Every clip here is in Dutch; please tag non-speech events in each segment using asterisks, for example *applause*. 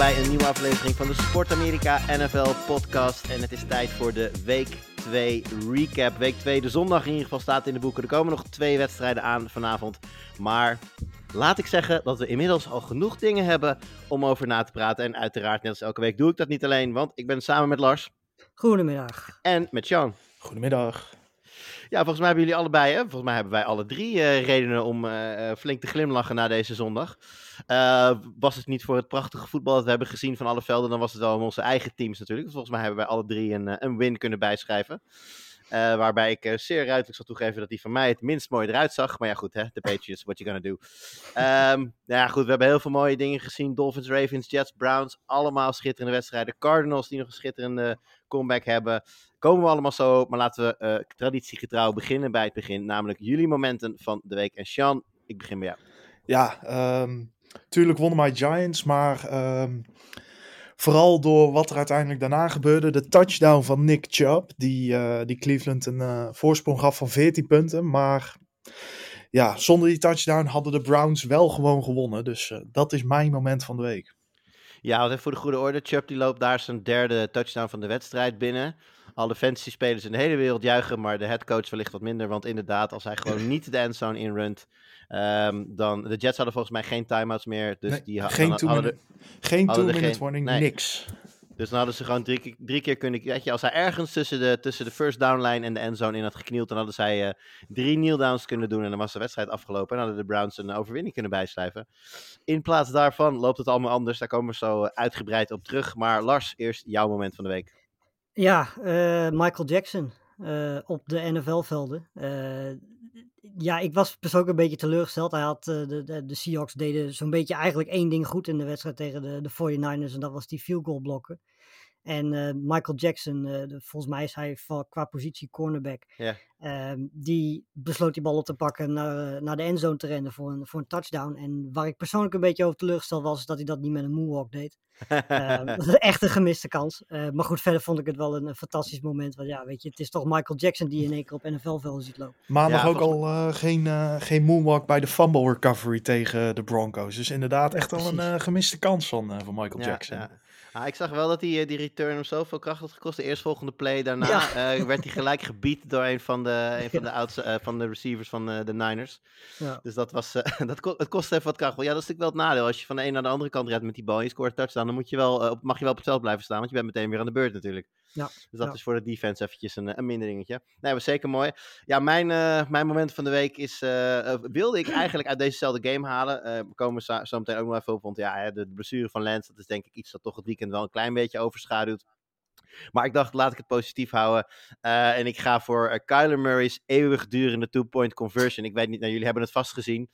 bij een nieuwe aflevering van de Sport Amerika NFL podcast. En het is tijd voor de week 2 recap. Week 2, de zondag in ieder geval staat in de boeken. Er komen nog twee wedstrijden aan vanavond. Maar laat ik zeggen dat we inmiddels al genoeg dingen hebben om over na te praten. En uiteraard, net als elke week, doe ik dat niet alleen. Want ik ben samen met Lars Goedemiddag. en met Sean. Goedemiddag. Ja, volgens mij hebben jullie allebei, hè? volgens mij hebben wij alle drie eh, redenen om eh, eh, flink te glimlachen na deze zondag. Was het niet voor het prachtige voetbal dat we hebben gezien van alle velden, dan was het wel om onze eigen teams natuurlijk. Volgens mij hebben wij alle drie een, een win kunnen bijschrijven. Eh, waarbij ik eh, zeer ruidelijk zal toegeven dat die van mij het minst mooi eruit zag. Maar ja, goed, hè, de Patriots, what you gonna do. Ehm, nou ja, goed, we hebben heel veel mooie dingen gezien. Dolphins, Ravens, Jets, Browns, allemaal schitterende wedstrijden. Cardinals die nog een schitterende comeback hebben. Komen we allemaal zo maar laten we eh, traditiegetrouw beginnen bij het begin. Namelijk jullie momenten van de week. En Sean, ik begin bij jou. Ja, ehm tuurlijk wonnen my Giants, maar ehm, vooral door wat er uiteindelijk daarna gebeurde. De touchdown van Nick Chubb, die, eh, die Cleveland een eh, voorsprong gaf van 14 punten. Maar ja, zonder die touchdown hadden de Browns wel gewoon gewonnen. Dus eh, dat is mijn moment van de week. Ja, want even voor de goede orde. Chubb die loopt daar zijn derde touchdown van de wedstrijd binnen. Alle fantasy spelers in de hele wereld juichen, maar de headcoach wellicht wat minder. Want inderdaad, als hij gewoon niet de endzone inrunt, ehm, dan... De Jets hadden volgens mij geen timeouts meer. Dus Nee, die geen hadden geen two-minute warning, nee. niks. Dus dan hadden ze gewoon drie, keer- drie keer kunnen... Weet je, als hij ergens tussen de, tussen de first down line en de endzone in had geknield, dan hadden zij eh, drie kneeldowns kunnen doen en dan was de wedstrijd afgelopen. En hadden de Browns een overwinning kunnen bijschrijven. In plaats daarvan loopt het allemaal anders. Daar komen we zo eh, uitgebreid op terug. Maar Lars, eerst jouw moment van de week. Ja, eh, Michael Jackson eh, op de NFL-velden. Eh, ja, ik was persoonlijk een beetje teleurgesteld. Hij had, de, de, de Seahawks deden zo'n beetje eigenlijk één ding goed in de wedstrijd tegen de, de 49ers. En dat was die field goal blokken. En eh, Michael Jackson, eh, de- volgens mij is hij va- qua positie cornerback. Ja. Ehm, die besloot die bal op te pakken naar, eh, naar de endzone te rennen voor een, voor een touchdown. En waar ik persoonlijk een beetje over teleurgesteld was, is dat hij dat niet met een moonwalk deed. Ehm, dat is *laughs* *laughs* echt een gemiste kans. Eh, maar goed, verder vond ik het wel een, een fantastisch moment. Want ja, weet je, het is toch Michael Jackson die in één keer op NFL-velden ziet lopen. Maandag Ja, ook al eh, geen, eh, geen moonwalk bij de fumble recovery tegen de Broncos. Dus inderdaad echt wel een eh, gemiste kans van, eh, van Michael Ja, Jackson. ja. Ah, ik zag wel dat die, eh, die return hem zoveel kracht had gekost. De eerstvolgende play daarna Ja. eh, werd hij gelijk *laughs* gebied door een van de, een van de, ouds, eh, van de receivers van de Niners. Ja. Dus dat was, *laughs* dat ko- het kost even wat kracht. Ja, dat is natuurlijk wel het nadeel. Als je van de een naar de andere kant redt met die bal en je scoort touchdown, dan moet je wel, op- mag je wel op het veld blijven staan, want je bent meteen weer aan de beurt natuurlijk. Ja, Dus dat ja. is voor de defense eventjes een, een minder dingetje. Nee, was zeker mooi. Ja, mijn, eh, mijn moment van de week is, eh, eh, wilde ik eigenlijk uit dezezelfde game halen. We komen zo, zo meteen ook nog even op, want ja, hè, de, de blessure van Lance, dat is denk ik iets dat toch het weekend wel een klein beetje overschaduwt. Maar ik dacht, laat ik het positief houden. En ik ga voor Kyler Murray's eeuwigdurende two-point conversion. Ik weet niet, nou, jullie hebben het vast gezien.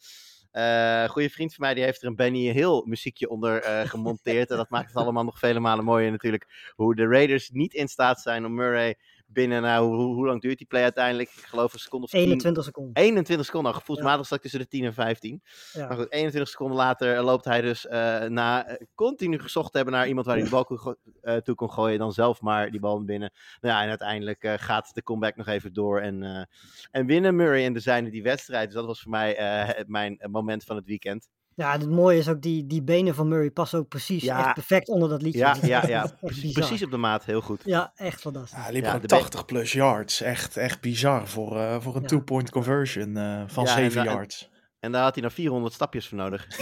Eh goede vriend van mij, die heeft er een Benny Hill muziekje onder eh, *laughs* gemonteerd. en dat maakt het allemaal nog vele malen mooier natuurlijk. Hoe de Raiders niet in staat zijn om Murray binnen, nou, hoe, hoe lang duurt die play uiteindelijk? Ik geloof een seconde of 10. 21 seconden. 21 seconden, nou, gevoelsmatig ik tussen de 10 en 15. Ja. Maar goed, 21 seconden later loopt hij dus eh, na eh, continu gezocht te hebben naar iemand waar hij de bal kon eh, toe kon gooien, dan zelf maar die bal binnen. Nou ja, en uiteindelijk eh, gaat de comeback nog even door en, eh, en winnen Murray en de zijne die wedstrijd. Dus dat was voor mij eh, mijn eh, moment van het weekend. Ja, het mooie is ook, die, die benen van Murray passen ook precies Ja. echt perfect onder dat liedje. Ja, *laughs* ja, ja, precies, op de maat, heel goed. Ja, echt fantastisch. Ja, hij liep Ja, gewoon de be- 80 plus yards. Echt, echt bizar voor, eh, voor een Ja. two-point conversion eh, van Ja, en 7 da- en- yards. En daar had hij nog 400 stapjes voor nodig. *laughs*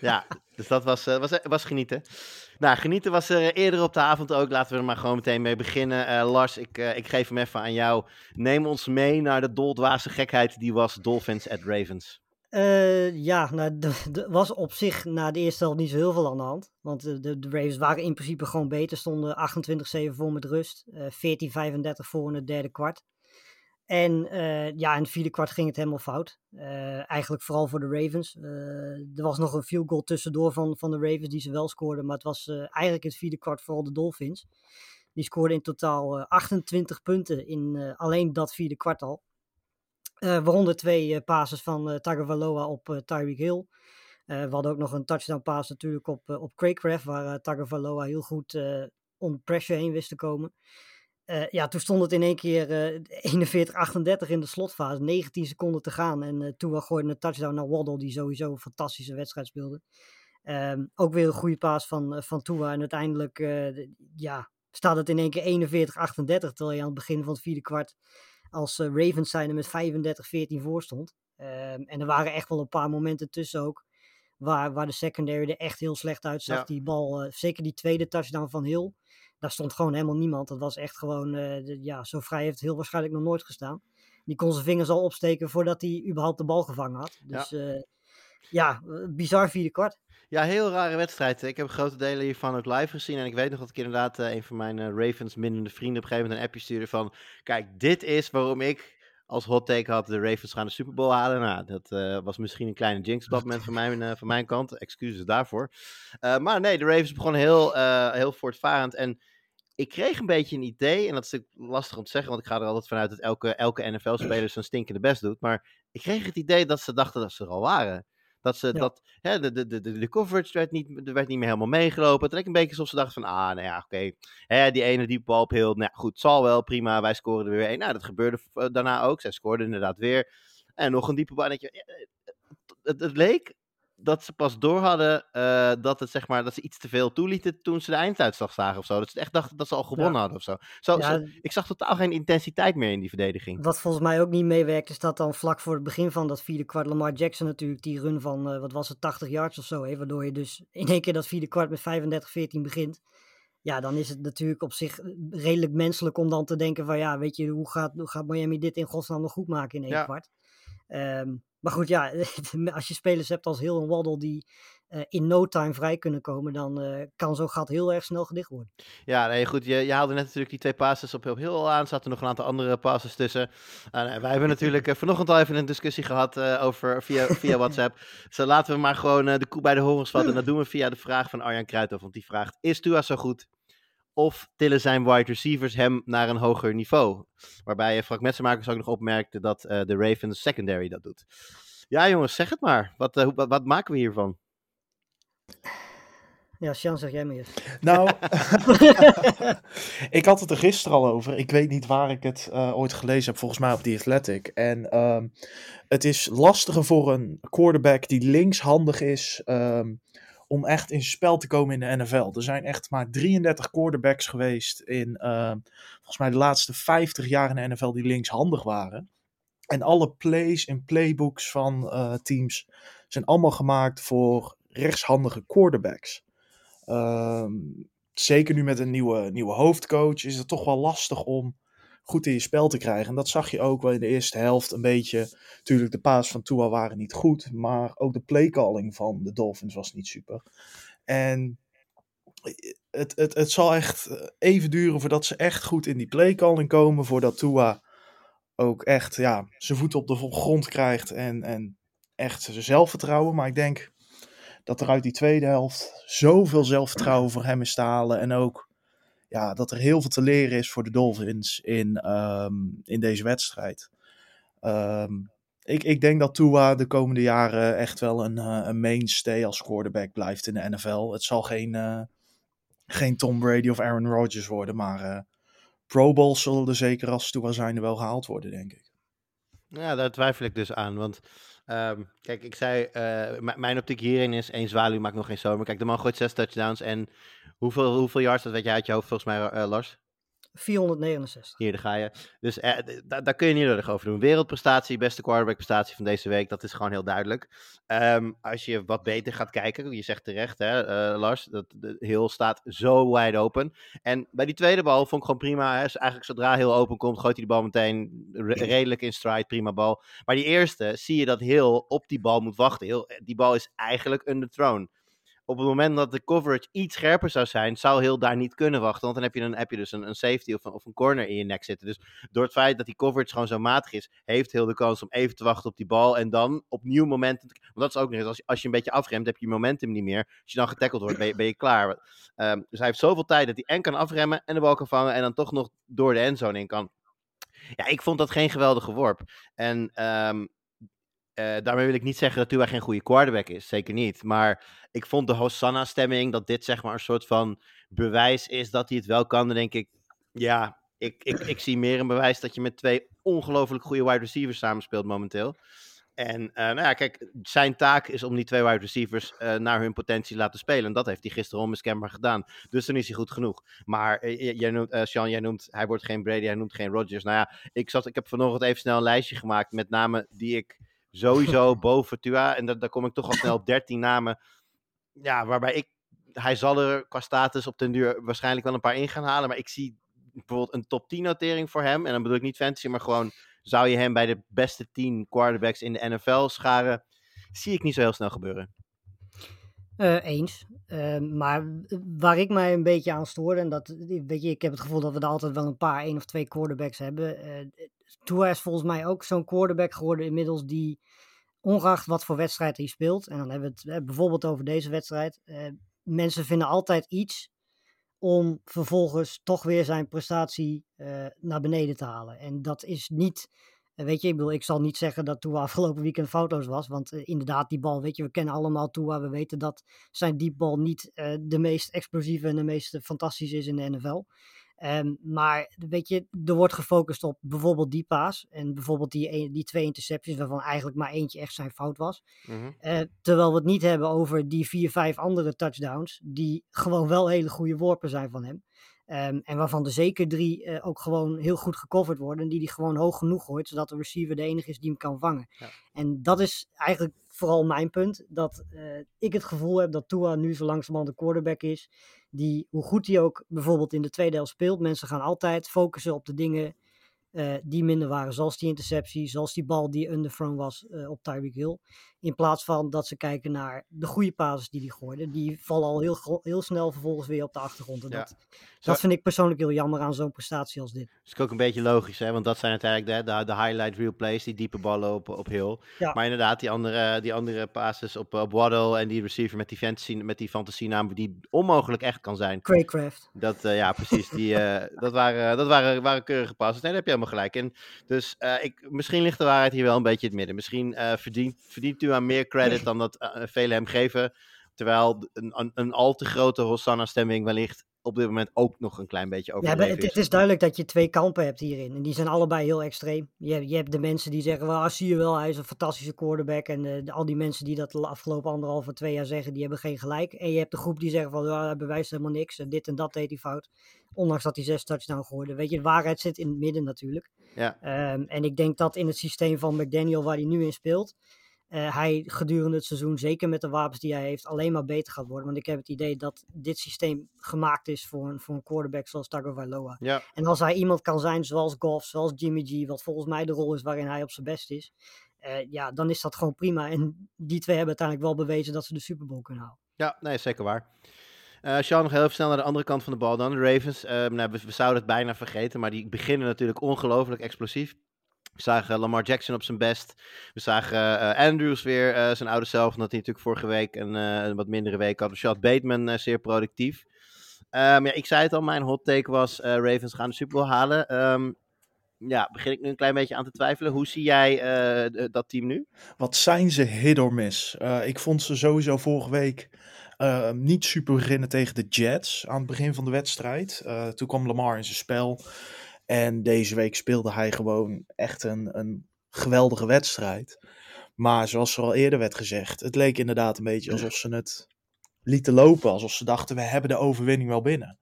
Ja, dus dat was, eh, was, was genieten. Nou, genieten was er eerder op de avond ook. Laten we er maar gewoon meteen mee beginnen. Eh, Lars, ik, eh, ik geef hem even aan jou. Neem ons mee naar de doldwaze gekheid die was Dolphins at Ravens. Eh, ja, nou, er *laughs* was op zich na de eerste helft niet zo heel veel aan de hand. Want eh, de, Ravens waren in principe gewoon beter. Stonden 28-7 voor met rust. eh 14-35 voor in het derde kwart. En ja, in het vierde kwart ging het helemaal fout. Eigenlijk vooral voor de Ravens. Er was nog een field goal tussendoor van, van de Ravens die ze wel scoorden. Maar het was eigenlijk in het vierde kwart vooral de Dolphins. Die scoorden in totaal eh, 28 punten in alleen dat vierde kwart al. Eh, waaronder twee eh, passes van eh Tagovailoa op Tyreek Hill. We hadden ook nog een touchdown pass natuurlijk op, op Craycraft. Waar Tagovailoa heel goed om pressure heen wist te komen. Ja, toen stond het in één keer eh *laughs* 41-38 in de slotfase. 19 seconden te gaan. En Tua gooide een touchdown naar Waddle, die sowieso een fantastische wedstrijd speelde. Ehm, ook weer een goede paas van, van Tua. En uiteindelijk de- ja, staat het in één keer 41-38. Terwijl je aan het begin van het vierde kwart als eh, Ravens zijnde met 35-14 voor stond. Ehm, en er waren echt wel een paar momenten tussen ook. Waar, waar de secondary er echt heel slecht uitzag. Ja. Die bal, eh, zeker die tweede touchdown van Hill. Daar stond gewoon helemaal niemand. Dat was echt gewoon, de- ja, zo vrij heeft Hill waarschijnlijk nog nooit gestaan. Die kon zijn vingers al opsteken voordat hij überhaupt de bal gevangen had. Dus ja, ja bizar vierde kwart. Ja, heel rare wedstrijd. Ik heb grote delen hiervan ook live gezien. En ik weet nog dat ik inderdaad eh, een van mijn eh, Ravens minnende vrienden op een gegeven moment een appje stuurde van... Kijk, dit is waarom ik als hot take had, de Ravens gaan de Super Bowl halen. Nou, dat eh, was misschien een kleine jinx op dat moment van mijn, van mijn kant. Excuses daarvoor. Maar nee, de Ravens begonnen heel, heel voortvarend. En ik kreeg een beetje een idee, en dat is natuurlijk lastig om te zeggen, want ik ga er altijd vanuit dat elke, elke NFL-speler zijn stinkende best doet. Maar ik kreeg het idee dat ze dachten dat ze er al waren. Dat ze, Ja. dat, hè, de, de, de, de coverage werd niet, er werd niet meer helemaal meegelopen. Het leek een beetje alsof ze dachten van, ah, nou ja, oké. Die ene die bal op heel, nou goed, zal wel, prima. Wij scoren er weer één. Nou, dat gebeurde eh, daarna ook. Zij scoorden inderdaad weer. En nog een diepe bal. Je, eh, het, het leek dat ze pas door hadden eh, dat, het, zeg maar, dat ze iets te veel toelieten toen ze de einduitslag zagen of zo. Dat ze echt dachten dat ze al gewonnen hadden of zo. zo, Ja, zo- ik zag totaal geen intensiteit meer in die verdediging. Wat volgens mij ook niet meewerkt, is dat dan vlak voor het begin van dat vierde kwart Lamar Jackson natuurlijk die run van, eh, wat was het, 80 yards of zo heeft. Waardoor je dus in één keer dat vierde kwart met 35-14 begint. Ja, dan is het natuurlijk op zich eh, redelijk menselijk om dan te denken van ja, weet je, hoe gaat, hoe gaat Miami dit in godsnaam nog goed maken in één Ja. kwart? Ehm, maar goed, ja, *laughs* als je spelers hebt als Hill en Waddle die eh, in no time vrij kunnen komen, dan eh, kan zo'n gat heel erg snel gedicht worden. Ja, nee, goed. Je, je haalde net natuurlijk die twee passes op heel heel aan. Er zaten nog een aantal andere passes tussen. Uh, nee, wij hebben natuurlijk eh, vanochtend al even een discussie gehad eh, over via, via *laughs* WhatsApp. Dus laten we maar gewoon de koe bij de horens vatten. En *laughs* dat doen we via de vraag van Arjan Kruithoff. Want die vraagt, is Tua zo goed? Of tillen zijn wide receivers hem naar een hoger niveau? Waarbij Frank Metsenmakers ook nog opmerkte dat eh, de Ravens secondary dat doet. Ja jongens, zeg het maar. Wat, hoe- wat, wat maken we hiervan? Ja, Sjan, zeg jij maar eens. Nou, *laughs* *laughs* ik had het er gisteren al over. Ik weet niet waar ik het eh, ooit gelezen heb, volgens mij op The Athletic. En ehm, het is lastiger voor een quarterback die linkshandig is ehm, om echt in spel te komen in de NFL. Er zijn echt maar 33 quarterbacks geweest in ehm, volgens mij de laatste 50 jaar in de NFL die linkshandig waren. En alle plays en playbooks van eh, teams zijn allemaal gemaakt voor rechtshandige quarterbacks. Ehm, zeker nu met een nieuwe, nieuwe hoofdcoach is het toch wel lastig om goed in je spel te krijgen. En dat zag je ook wel in de eerste helft een beetje. Natuurlijk, de paas van Tua waren niet goed, maar ook de playcalling van de Dolphins was niet super. En het, het, het zal echt even duren voordat ze echt goed in die playcalling komen, voordat Tua ook echt ja, zijn voeten op de grond krijgt en, en echt zijn zelfvertrouwen. Maar ik denk dat er uit die tweede helft zoveel zelfvertrouwen voor hem is te halen. En ook ja, dat er heel veel te leren is voor de Dolphins in, ehm, in deze wedstrijd. Ehm, ik, ik denk dat Tua de komende jaren echt wel een, eh, een mainstay als quarterback blijft in de NFL. Het zal geen, eh, geen Tom Brady of Aaron Rodgers worden, maar eh, Pro Bowls zullen er zeker als Tua zijnde wel gehaald worden, denk ik. Ja, daar twijfel ik dus aan. Want ehm, kijk, ik zei, eh, mijn optiek hierin is één zwaluw maakt nog geen zomer. Kijk, de man gooit zes touchdowns en hoeveel, hoeveel yards, dat weet jij uit je hoofd volgens mij, eh, Lars? 469. Hier, daar ga je. Dus eh, daar kun je niet lullig over doen. Wereldprestatie, beste quarterback-prestatie van deze week, dat is gewoon heel duidelijk. Ehm, als je wat beter gaat kijken, je zegt terecht, hè, eh, Lars, dat de Hill staat zo wide open. En bij die tweede bal vond ik gewoon prima. Hè, dus eigenlijk zodra heel open komt, gooit hij die bal meteen re- redelijk in stride, prima bal. Maar die eerste, zie je dat Hill op die bal moet wachten. Hill, die bal is eigenlijk underthrown. Op het moment dat de coverage iets scherper zou zijn, zou heel daar niet kunnen wachten. Want dan heb je, een, heb je dus een, een safety of een, corner in je nek zitten. Dus door het feit dat die coverage gewoon zo matig is, heeft heel de kans om even te wachten op die bal. En dan opnieuw momentum. te- Want dat is ook nog eens, als, je- als je een beetje afremt, heb je momentum niet meer. Als je dan getackeld wordt, ben je, ben je klaar. Ehm, dus hij heeft zoveel tijd dat hij en kan afremmen en de bal kan vangen. En dan toch nog door de endzone in kan. Ja, ik vond dat geen geweldige worp. En ehm, eh, daarmee wil ik niet zeggen dat Tua geen goede quarterback is. Zeker niet. Maar ik vond de Hosanna-stemming, dat dit zeg maar een soort van bewijs is dat hij het wel kan. Dan denk ik, ja, ik, ik, ik zie meer een bewijs dat je met twee ongelooflijk goede wide receivers samenspeelt momenteel. En eh, nou ja, kijk, zijn taak is om die twee wide receivers eh, naar hun potentie te laten spelen. En dat heeft hij gisteren onmiskenbaar gedaan. Dus dan is hij goed genoeg. Maar jij noemt, Sean, jij noemt, hij wordt geen Brady, hij noemt geen Rodgers. Nou ja, ik, zat, ik heb vanochtend even snel een lijstje gemaakt met namen die ik sowieso *laughs* boven Tua. En daar daar kom ik toch al snel op 13 namen. Ja, waarbij ik, hij zal er qua status op den duur waarschijnlijk wel een paar in gaan halen. Maar ik zie bijvoorbeeld een top 10 notering voor hem. En dan bedoel ik niet fantasy, maar gewoon zou je hem bij de beste 10 quarterbacks in de NFL scharen. Zie ik niet zo heel snel gebeuren. Eh, eens. Eh, maar waar ik mij een beetje aan stoorde, en dat, weet je, ik heb het gevoel dat we er altijd wel een paar, één of twee quarterbacks hebben. Tua is volgens mij ook zo'n quarterback geworden inmiddels die, ongeacht wat voor wedstrijd hij speelt, en dan hebben we het eh, bijvoorbeeld over deze wedstrijd, mensen vinden altijd iets om vervolgens toch weer zijn prestatie naar beneden te halen. En dat is niet, weet je, ik bedoel, ik zal niet zeggen dat Tua *laughs* afgelopen weekend foto's was, want eh, inderdaad, die bal, weet je, we kennen allemaal Tua, we weten dat zijn diepbal niet eh, de meest explosieve en de meest fantastische is in de NFL. Ehm, maar weet je, er wordt gefocust op bijvoorbeeld die paas en bijvoorbeeld die, die twee intercepties, waarvan eigenlijk maar eentje echt zijn fout was. Eh, terwijl we het niet hebben over die vier, vijf andere touchdowns, die gewoon wel hele goede worpen zijn van hem. Ehm, en waarvan er zeker drie eh, ook gewoon heel goed gecoverd worden. En die hij gewoon hoog genoeg gooit, zodat de receiver de enige is die hem kan vangen. Ja. En dat is eigenlijk vooral mijn punt. Dat eh, ik het gevoel heb dat Tua nu zo langzamerhand een quarterback is. Die, hoe goed hij ook bijvoorbeeld in de tweede helft speelt. Mensen gaan altijd focussen op de dingen eh, die minder waren. Zoals die interceptie, zoals die bal die underthrown was op Tyreek Hill. In plaats van dat ze kijken naar de goede passes die hij gooide. Die vallen al heel, heel snel vervolgens weer op de achtergrond. En Ja. dat, dat vind ik persoonlijk heel jammer aan zo'n prestatie als dit. is ook een beetje logisch, hè? want dat zijn uiteindelijk de, de, de highlight reel plays, die diepe ballen op, op Hill. Ja. Maar inderdaad, die andere, die andere passes op, op Waddle en die receiver met die, fantasy, met die fantasienaam die onmogelijk echt kan zijn. Craycraft. Dat, eh, ja, precies. Die, eh, *laughs* dat waren, dat waren, waren keurige passes. Nee, daar heb je helemaal gelijk in. Dus eh, ik, misschien ligt de waarheid hier wel een beetje in het midden. Misschien verdient, verdient aan meer credit dan dat eh, velen hem geven. Terwijl een, een, een al te grote Hosanna-stemming wellicht op dit moment ook nog een klein beetje Ja, maar overdreven het, is. het is duidelijk dat je twee kampen hebt hierin. En die zijn allebei heel extreem. Je, hebt- je hebt de mensen die zeggen, well, zie je wel, hij is een fantastische quarterback. En eh, al die mensen die dat de afgelopen anderhalf of twee jaar zeggen, die hebben geen gelijk. En je hebt de groep die zeggen van, ja, hij bewijst helemaal niks. En dit en dat deed hij fout. Ondanks dat hij zes touchdown gooide. Weet je, de waarheid zit in het midden natuurlijk. Ja. Ehm, en ik denk dat in het systeem van McDaniel, waar hij nu in speelt, eh, hij gedurende het seizoen, zeker met de wapens die hij heeft, alleen maar beter gaat worden. Want ik heb het idee dat dit systeem gemaakt is voor een, voor een quarterback zoals Tagovailoa. Ja, En als hij iemand kan zijn zoals Goff, zoals Jimmy G, wat volgens mij de rol is waarin hij op zijn best is, eh, ja, dan is dat gewoon prima. En die twee hebben uiteindelijk wel bewezen dat ze de Super Bowl kunnen halen. ja nee, zeker waar. Eh Sean, nog heel even snel naar de andere kant van de bal dan. De Ravens, nou, we, we zouden het bijna vergeten, maar die beginnen natuurlijk ongelooflijk explosief. We zagen Lamar Jackson op zijn best. We zagen eh, Andrews weer eh, zijn oude zelf, omdat hij natuurlijk vorige week een, eh, wat mindere week had. Shot Bateman eh, zeer productief. Ehm, ja, ik zei het al, mijn hot take was Ravens gaan de Super Bowl halen. Ehm, ja, begin ik nu een klein beetje aan te twijfelen. Hoe zie jij dat team nu? Wat zijn ze hit or miss? Ik vond ze sowieso vorige week niet super beginnen tegen de Jets aan het begin van de wedstrijd. Toen kwam Lamar in zijn spel. En deze week speelde hij gewoon echt een, een geweldige wedstrijd. Maar zoals er al eerder werd gezegd, het leek inderdaad een beetje alsof ze het lieten lopen. Alsof ze dachten, we hebben de overwinning wel binnen.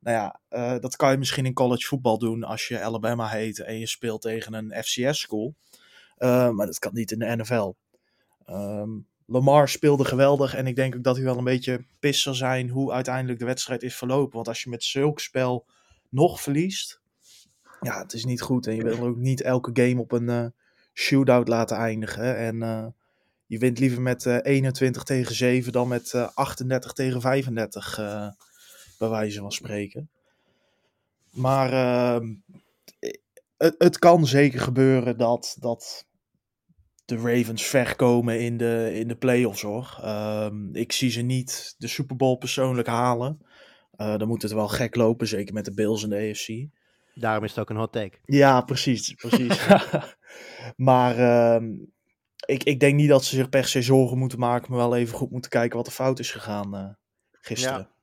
Nou ja, eh, dat kan je misschien in college voetbal doen als je Alabama heet en je speelt tegen een FCS school. Eh, maar dat kan niet in de NFL. Ehm, Lamar speelde geweldig en ik denk ook dat hij wel een beetje pis zal zijn hoe uiteindelijk de wedstrijd is verlopen. Want als je met zulk spel nog verliest, ja, het is niet goed. En je wil ook niet elke game op een eh, shootout laten eindigen. En eh, je wint liever met eh 21 tegen 7 dan met eh 38 tegen 35, eh, bij wijze van spreken. Maar ehm, het, het kan zeker gebeuren dat, dat de Ravens ver komen in de, in de playoffs hoor. Ehm, ik zie ze niet de Super Bowl persoonlijk halen. Eh, dan moet het wel gek lopen, zeker met de Bills en de AFC. Daarom is het ook een hot take. Ja, precies. precies. *laughs* maar ehm, ik, ik denk niet dat ze zich per se zorgen moeten maken, maar wel even goed moeten kijken wat er fout is gegaan eh, gisteren. Ja,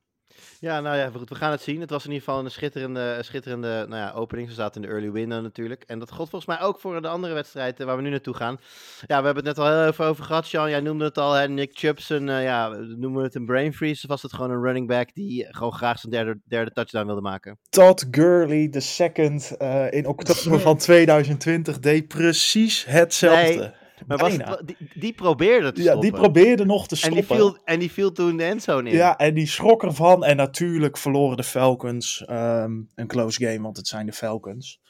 nou ja, goed, we gaan het zien. Het was in ieder geval een schitterende, schitterende nou ja, opening. Ze zaten in de early window natuurlijk. En dat gold volgens mij ook voor de andere wedstrijd eh, waar we nu naartoe gaan. Ja, we hebben het net al heel even over gehad, Sean. Jij noemde het al, hè? Nick Chubb, een, eh, ja, noemen we het een brain freeze? Of was het gewoon een running back die gewoon graag zijn derde, derde touchdown wilde maken? Todd Gurley, de second, eh, in *laughs* oktober van 2020, deed precies hetzelfde. Nee, Maar was het, die, die probeerde te Ja, stoppen. die probeerde nog te en stoppen. die, viel, en die viel toen de endzone in. Ja, en die schrok ervan. En natuurlijk verloren de Falcons ehm, een close game, want het zijn de Falcons.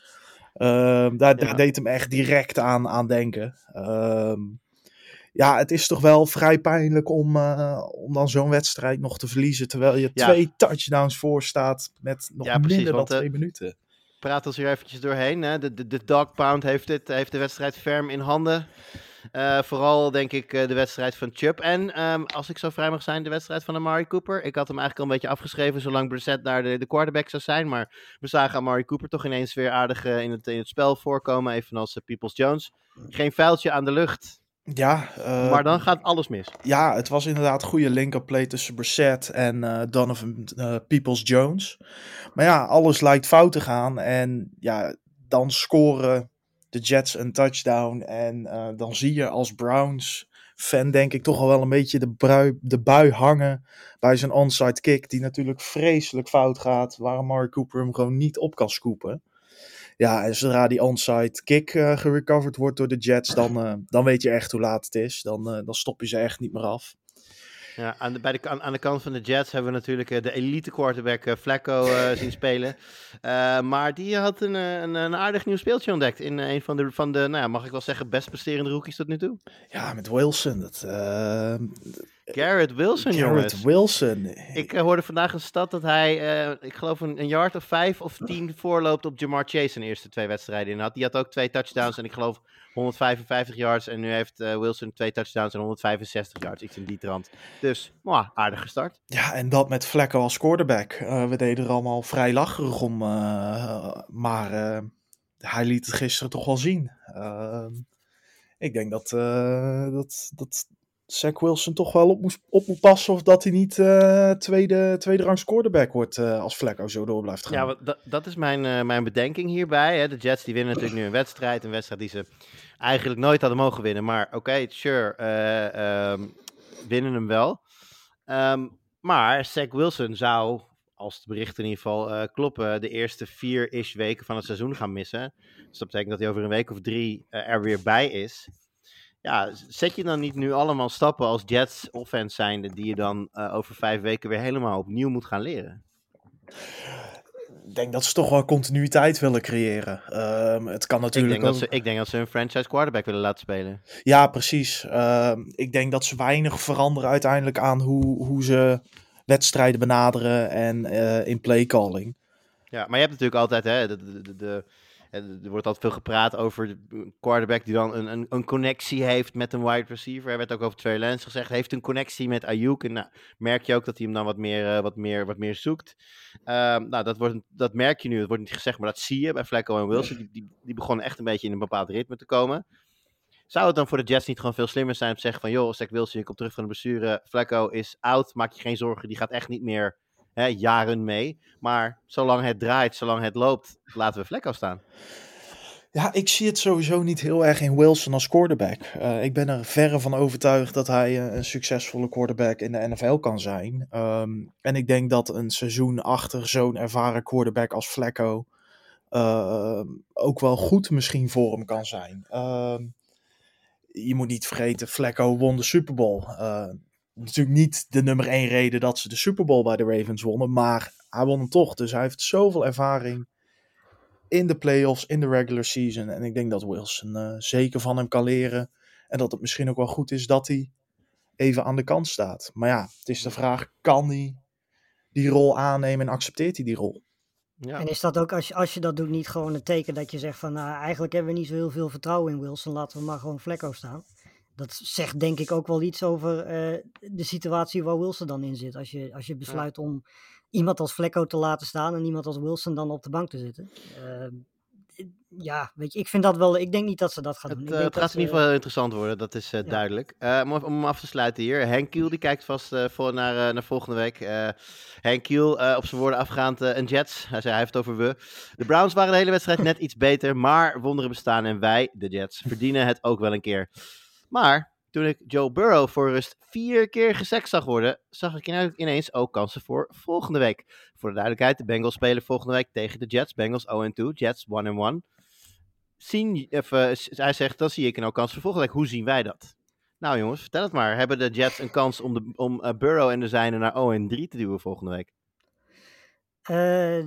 Ehm, daar, daar Ja. deed hem echt direct aan, aan denken. Ehm, ja, het is toch wel vrij pijnlijk om, eh, om dan zo'n wedstrijd nog te verliezen. Terwijl je Ja. twee touchdowns voor staat met nog Ja, precies, minder dan want, eh, twee minuten. Praat ons hier eventjes doorheen. Hè. De, de, de Dog Pound heeft, het, heeft de wedstrijd ferm in handen. Eh, vooral denk ik eh, de wedstrijd van Chubb. En ehm, als ik zo vrij mag zijn, de wedstrijd van Amari Cooper. Ik had hem eigenlijk al een beetje afgeschreven zolang Brissett daar de, de quarterback zou zijn. Maar we zagen Amari Cooper toch ineens weer aardig eh, in, het, in het spel voorkomen. Evenals Peoples Jones. Geen vuiltje aan de lucht. Ja, eh, maar dan gaat alles mis. ja, het was inderdaad een goede link-up play tussen Brissett en eh, Donovan eh, Peoples-Jones. Maar ja, alles lijkt fout te gaan. En ja, dan scoren de Jets een touchdown. En dan zie je als Browns fan denk ik toch al wel een beetje de, brui, de bui hangen bij zijn onside kick. Die natuurlijk vreselijk fout gaat. Waar Mark Cooper hem gewoon niet op kan scoopen. Ja, en zodra die onside kick eh gerecoverd wordt door de Jets, dan, eh, dan weet je echt hoe laat het is. Dan, eh, dan stop je ze echt niet meer af. Ja, aan, de, bij de, aan, aan de kant van de Jets hebben we natuurlijk de elite quarterback Flacco *laughs* zien spelen. Maar die had een, een, een aardig nieuw speeltje ontdekt in een van de, van de nou ja, mag ik wel zeggen, best presterende rookies tot nu toe. Ja, met Wilson. Dat, Garrett Wilson, Garrett jongens. Wilson. Ik eh, hoorde vandaag een stad dat hij, eh, ik geloof een, een yard of vijf of tien voorloopt op Jamar Chase in de eerste twee wedstrijden in had. Die had ook twee touchdowns en ik geloof 155 yards. En nu heeft eh, Wilson twee touchdowns en 165 yards, iets in die trant. Dus, mwah, aardig gestart. Ja, en dat met Flacco als quarterback. Eh, we deden er allemaal vrij lacherig om. eh, maar eh, hij liet het gisteren toch wel zien. Eh, ik denk dat, eh, dat, dat Zach Wilson toch wel op, op moet passen. Of dat hij niet eh, tweede, tweede rangs quarterback wordt eh, als Flacco zo door blijft gaan. Ja, dat, dat is mijn, eh, mijn bedenking hierbij. Hè. De Jets die winnen natuurlijk nu een wedstrijd. Een wedstrijd die ze eigenlijk nooit hadden mogen winnen. Maar oké, sure, eh, ehm, winnen hem wel. Ehm, maar Zach Wilson zou, als de berichten in ieder geval kloppen, de eerste vier-ish weken van het seizoen gaan missen. Dus dat betekent dat hij over een week of drie er weer bij is. Ja, zet je dan niet nu allemaal stappen als Jets offense zijnde die je dan eh, over vijf weken weer helemaal opnieuw moet gaan leren? Ik denk dat ze toch wel continuïteit willen creëren. Ehm, het kan Ik natuurlijk denk, dat ze, ik denk dat ze een franchise quarterback willen laten spelen. Ja, precies. Ehm, ik denk dat ze weinig veranderen uiteindelijk aan hoe, hoe ze wedstrijden benaderen en eh, in playcalling. Ja, maar je hebt natuurlijk altijd, hè, de, de, de, de- er wordt altijd veel gepraat over de quarterback die dan een, een, een connectie heeft met een wide receiver. Er werd ook over Trey Lance gezegd, heeft een connectie met Ayuk. En nou, merk je ook dat hij hem dan wat meer, eh, wat meer, wat meer zoekt. Ehm, nou, dat, wordt, dat merk je nu. Het wordt niet gezegd, maar dat zie je bij Flacco en Wilson. Die, die, die begonnen echt een beetje in een bepaald ritme te komen. Zou het dan voor de Jets niet gewoon veel slimmer zijn om te zeggen van... joh, Zach Wilson, je komt terug van de blessure. Flacco is oud, maak je geen zorgen. Die gaat echt niet meer hè, jaren mee. Maar zolang het draait, zolang het loopt, laten we Flacco staan. Ja, ik zie het sowieso niet heel erg in Wilson als quarterback. Eh, ik ben er verre van overtuigd dat hij eh, een succesvolle quarterback in de NFL kan zijn. Ehm, en ik denk dat een seizoen achter zo'n ervaren quarterback als Flacco eh, ook wel goed misschien voor hem kan zijn. Ehm, je moet niet vergeten, Flacco won de Super Bowl. Natuurlijk niet de nummer één reden dat ze de Super Bowl bij de Ravens wonnen, maar hij won hem toch. Dus hij heeft zoveel ervaring in de playoffs, in de regular season. En ik denk dat Wilson eh, zeker van hem kan leren. En dat het misschien ook wel goed is dat hij even aan de kant staat. Maar ja, het is de vraag, kan hij die rol aannemen en accepteert hij die rol? Ja. En is dat ook, als je, als je dat doet, niet gewoon een teken dat je zegt van, nou, eigenlijk hebben we niet zo heel veel vertrouwen in Wilson, laten we maar gewoon Flecko staan. Dat zegt denk ik ook wel iets over eh, de situatie waar Wilson dan in zit. Als je, als je besluit om iemand als Flecko te laten staan en iemand als Wilson dan op de bank te zitten. Ehm, ja, weet je, ik vind dat wel, ik denk niet dat ze dat gaan doen. Het, Ik eh, denk het dat gaat in ieder geval heel interessant worden, dat is eh, duidelijk. Eh, om, om hem af te sluiten hier, Henk Kiel die kijkt vast voor naar, naar volgende week. Henk Kiel, op zijn woorden afgaand, een Jets. Hij zei, hij heeft het over we. De Browns waren de hele wedstrijd net iets beter, maar wonderen bestaan en wij, de Jets, verdienen het ook wel een keer. Maar toen ik Joe Burrow voor rust vier keer gesekt zag worden, zag ik ine- ineens ook kansen voor volgende week. Voor de duidelijkheid, de Bengals spelen volgende week tegen de Jets. Bengals 0-2, Jets 1-1 zien, s- hij zegt, dan zie ik een ook kans voor volgende week. Hoe zien wij dat? Nou jongens, vertel het maar. Hebben de Jets een kans om, de, om eh, Burrow en de zijne naar 0 3 te duwen volgende week? Eh,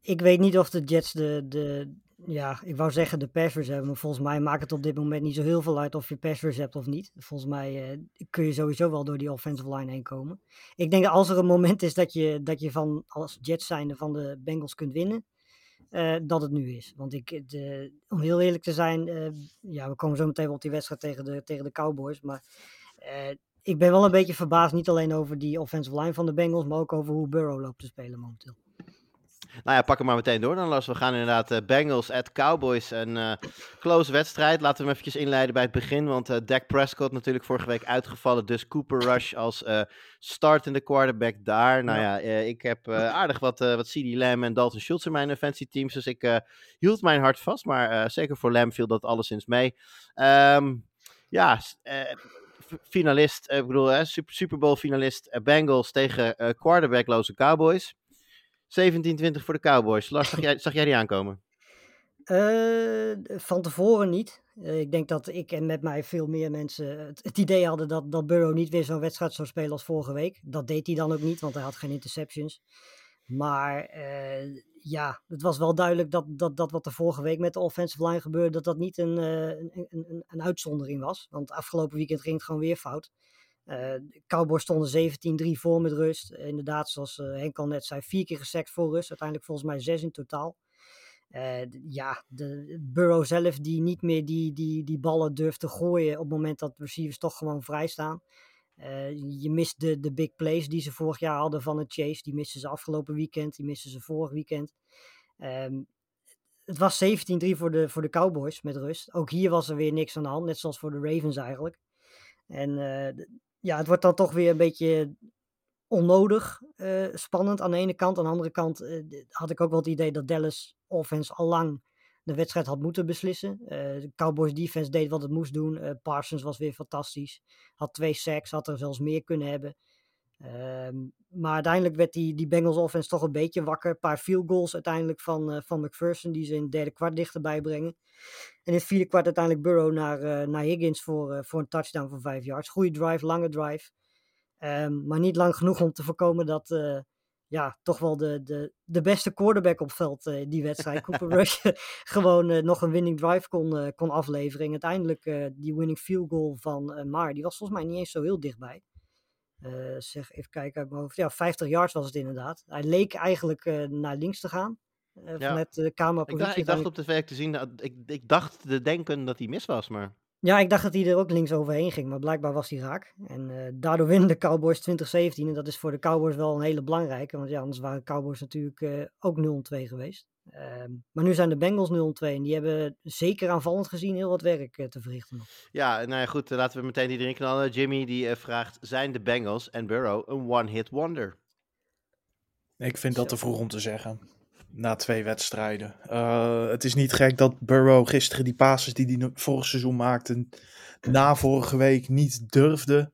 ik weet niet of de Jets de, de, ja, ik wou zeggen de passers hebben, maar volgens mij maakt het op dit moment niet zo heel veel uit of je passers hebt of niet. Volgens mij eh, kun je sowieso wel door die offensive line heen komen. Ik denk dat als er een moment is dat je, dat je van, als Jets zijnde van de Bengals kunt winnen, eh, dat het nu is. Want ik, de, om heel eerlijk te zijn, eh, ja, we komen zo meteen op die wedstrijd tegen de, tegen de Cowboys, maar eh, ik ben wel een beetje verbaasd, niet alleen over die offensive line van de Bengals, maar ook over hoe Burrow loopt te spelen momenteel. Nou ja, pak hem maar meteen door dan Lars. We gaan inderdaad eh, Bengals at Cowboys. Een eh, close wedstrijd. Laten we hem eventjes inleiden bij het begin. Want eh Dak Prescott natuurlijk vorige week uitgevallen. Dus Cooper Rush als startende quarterback daar. Nou ja, ik heb aardig wat, wat CD Lamb en Dalton Schultz in mijn offensive teams. Dus ik hield mijn hart vast. Maar zeker voor Lamb viel dat alleszins mee. Ehm, ja, finalist. ik bedoel, Super, Super Bowl finalist Bengals tegen quarterbackloze Cowboys. 17-20 voor de Cowboys. Lars, zag *laughs* jij, zag jij die aankomen? Eh, van tevoren niet. Eh, ik denk dat ik en met mij veel meer mensen het, het idee hadden dat, dat Burrow niet weer zo'n wedstrijd zou spelen als vorige week. Dat deed hij dan ook niet, want hij had geen interceptions. Maar eh, ja, het was wel duidelijk dat, dat, dat wat er vorige week met de offensive line gebeurde, dat dat niet een, een, een, een- een uitzondering was. Want afgelopen weekend ging het gewoon weer fout. Eh, Cowboys stonden 17-3 voor met rust. Inderdaad, zoals eh, Henk al net zei, vier keer gesekt voor rust. Uiteindelijk volgens mij zes in totaal. Eh, ja, de Burrow zelf die niet meer die, die, die ballen durft te gooien op het moment dat receivers toch gewoon vrij staan. Je mist de, de big plays die ze vorig jaar hadden van het Chase. Die missen ze afgelopen weekend, die missen ze vorig weekend. Ehm, het was 17-3 voor de, voor de Cowboys met rust. Ook hier was er weer niks aan de hand, net zoals voor de Ravens eigenlijk. En ja, het wordt dan toch weer een beetje onnodig eh, spannend aan de ene kant. Aan de andere kant eh, had ik ook wel het idee dat Dallas offense al lang de wedstrijd had moeten beslissen. Eh, de Cowboys defense deed wat het moest doen. Parsons was weer fantastisch. Had twee sacks, had er zelfs meer kunnen hebben. Ehm, maar uiteindelijk werd die, die Bengals offense toch een beetje wakker. Een paar field goals uiteindelijk van, eh, van McPherson die ze in het derde kwart dichterbij brengen. En in het vierde kwart uiteindelijk Burrow naar, eh, naar Higgins voor, eh, voor een touchdown van vijf yards. Goede drive, lange drive. Ehm, maar niet lang genoeg om te voorkomen dat ja, toch wel de, de, de beste quarterback op veld die wedstrijd, *laughs* Cooper Rush, *laughs* gewoon nog een winning drive kon, kon afleveren. En uiteindelijk die winning field goal van Maar, die was volgens mij niet eens zo heel dichtbij. Eh, zeg, even kijken uit mijn hoofd. Ja, 50 yards was het inderdaad. Hij leek eigenlijk eh, naar links te gaan. Ja. vanuit de Ik camerapositie. dacht, ik dacht op tv te zien, dat, ik, ik dacht te denken dat hij mis was, maar... Ja, ik dacht dat hij er ook links overheen ging, maar blijkbaar was hij raak. En daardoor winnen de Cowboys 2017. En dat is voor de Cowboys wel een hele belangrijke, want ja, anders waren de Cowboys natuurlijk ook 0-2 geweest. Ehm, maar nu zijn de Bengals 0-2 en die hebben zeker aanvallend gezien heel wat werk eh, te verrichten. Ja, nou ja, goed, eh, laten we meteen die erin knallen. Jimmy die eh, vraagt, zijn de Bengals en Burrow een one-hit wonder? Ik vind dat te vroeg om te zeggen. Na twee wedstrijden. Eh, het is niet gek dat Burrow gisteren die passes die hij vorig seizoen maakte, na vorige week niet durfde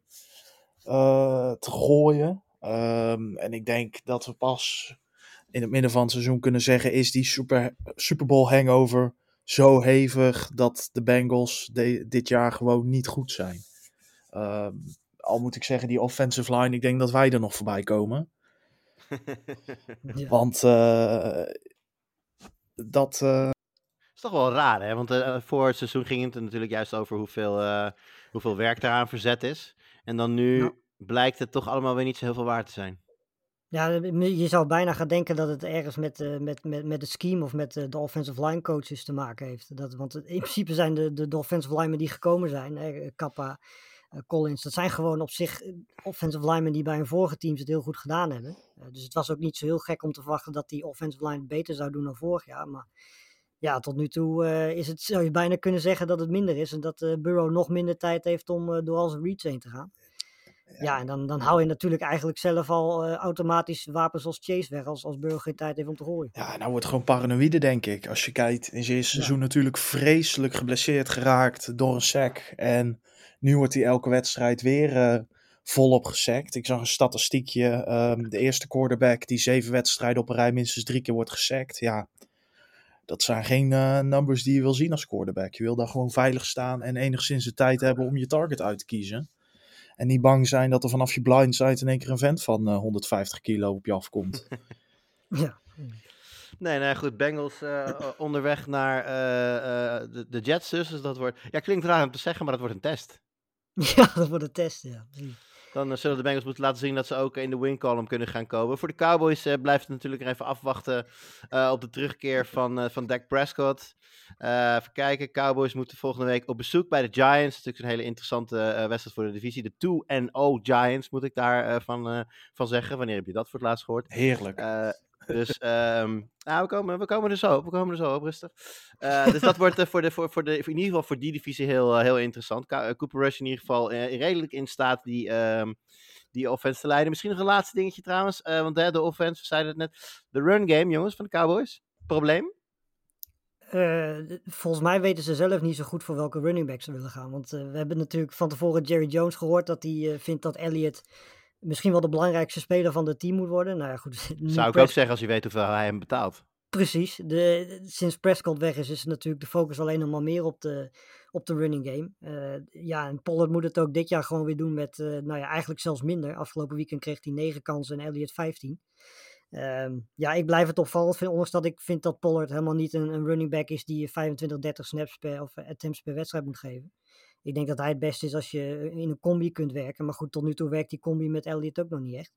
eh, te gooien. Ehm, en ik denk dat we pas in het midden van het seizoen kunnen zeggen, is die Super, Super Bowl hangover zo hevig dat de Bengals de- dit jaar gewoon niet goed zijn. Ehm, al moet ik zeggen, die offensive line, ik denk dat wij er nog voorbij komen. *laughs* Ja. Want eh, dat. eh, is toch wel raar, hè? Want eh, voor het seizoen ging het er natuurlijk juist over hoeveel, eh, hoeveel werk daaraan verzet is. En dan nu Ja. blijkt het toch allemaal weer niet zo heel veel waard te zijn. Ja, je zou bijna gaan denken dat het ergens met, eh, met, met, met het scheme of met eh, de offensive line coaches te maken heeft. Dat, want in principe zijn de, de, offensive linemen die gekomen zijn, Kappa, eh, Collins, dat zijn gewoon op zich eh, offensive linemen die bij hun vorige teams het heel goed gedaan hebben. Eh, dus het was ook niet zo heel gek om te verwachten dat die offensive line beter zou doen dan vorig jaar. Maar ja, tot nu toe eh, is het, zou je bijna kunnen zeggen dat het minder is. En dat eh Burrow nog minder tijd heeft om eh, door al zijn reads heen te gaan. Ja, en dan, dan hou je natuurlijk eigenlijk zelf al eh, automatisch wapens als Chase weg als, als Burrow geen tijd heeft om te gooien. Ja, nou wordt gewoon paranoïde, denk ik. Als je kijkt, in zijn eerste seizoen natuurlijk vreselijk geblesseerd geraakt door een sack. En nu wordt hij elke wedstrijd weer eh, volop gesackt. Ik zag een statistiekje. ehm, de eerste quarterback die zeven wedstrijden op een rij minstens drie keer wordt gesackt. Ja, dat zijn geen eh, numbers die je wil zien als quarterback. Je wil daar gewoon veilig staan en enigszins de tijd hebben om je target uit te kiezen. En niet bang zijn dat er vanaf je blindside in één keer een vent van eh, 150 kilo op je afkomt. *laughs* Ja. Nee, nee, goed. Bengals eh, eh, onderweg naar eh, eh, de, de Jets dus. dus dat wordt, ja, klinkt raar om te zeggen, maar dat wordt een test. *laughs* ja, dat wordt een test. Ja. precies. Dan eh, zullen de Bengals moeten laten zien dat ze ook in de win column kunnen gaan komen. Voor de Cowboys eh, blijft het natuurlijk even afwachten eh, op de terugkeer van, van Dak Prescott. Even kijken, Cowboys moeten volgende week op bezoek bij de Giants. Natuurlijk een hele interessante wedstrijd voor de divisie. De 2-0 Giants moet ik daarvan van, van zeggen. Wanneer heb je dat voor het laatst gehoord? Heerlijk. Dus ehm, nou, we, komen, we komen er zo op. We komen er zo op, rustig. Eh, dus dat wordt eh, voor, de, voor, voor de, in ieder geval voor die divisie heel, eh, heel interessant. Cooper Rush in ieder geval redelijk in staat die, ehm, die offense te leiden. Misschien nog een laatste dingetje trouwens. want de offense, we zeiden het net. De run game, jongens, van de Cowboys. Probleem? Volgens mij weten ze zelf niet zo goed voor welke running back ze willen gaan. Want we hebben natuurlijk van tevoren Jerry Jones gehoord dat hij vindt dat Elliott misschien wel de belangrijkste speler van het team moet worden. Nou ja, goed. *laughs* Zou ik ook zeggen als je weet hoeveel hij hem betaalt. Precies. De, sinds Prescott weg is, is natuurlijk de focus alleen nog maar meer op de, op de running game. Eh, ja, en Pollard moet het ook dit jaar gewoon weer doen met, eh, nou ja, eigenlijk zelfs minder. Afgelopen weekend kreeg hij 9 kansen en Elliott 15. Ehm, ja, ik blijf het opvallend vinden, ondanks dat ik vind dat Pollard helemaal niet een, een running back is die je 25, 30 snaps per, of attempts per wedstrijd moet geven. Ik denk dat hij het beste is als je in een combi kunt werken. Maar goed, tot nu toe werkt die combi met Elliott ook nog niet echt.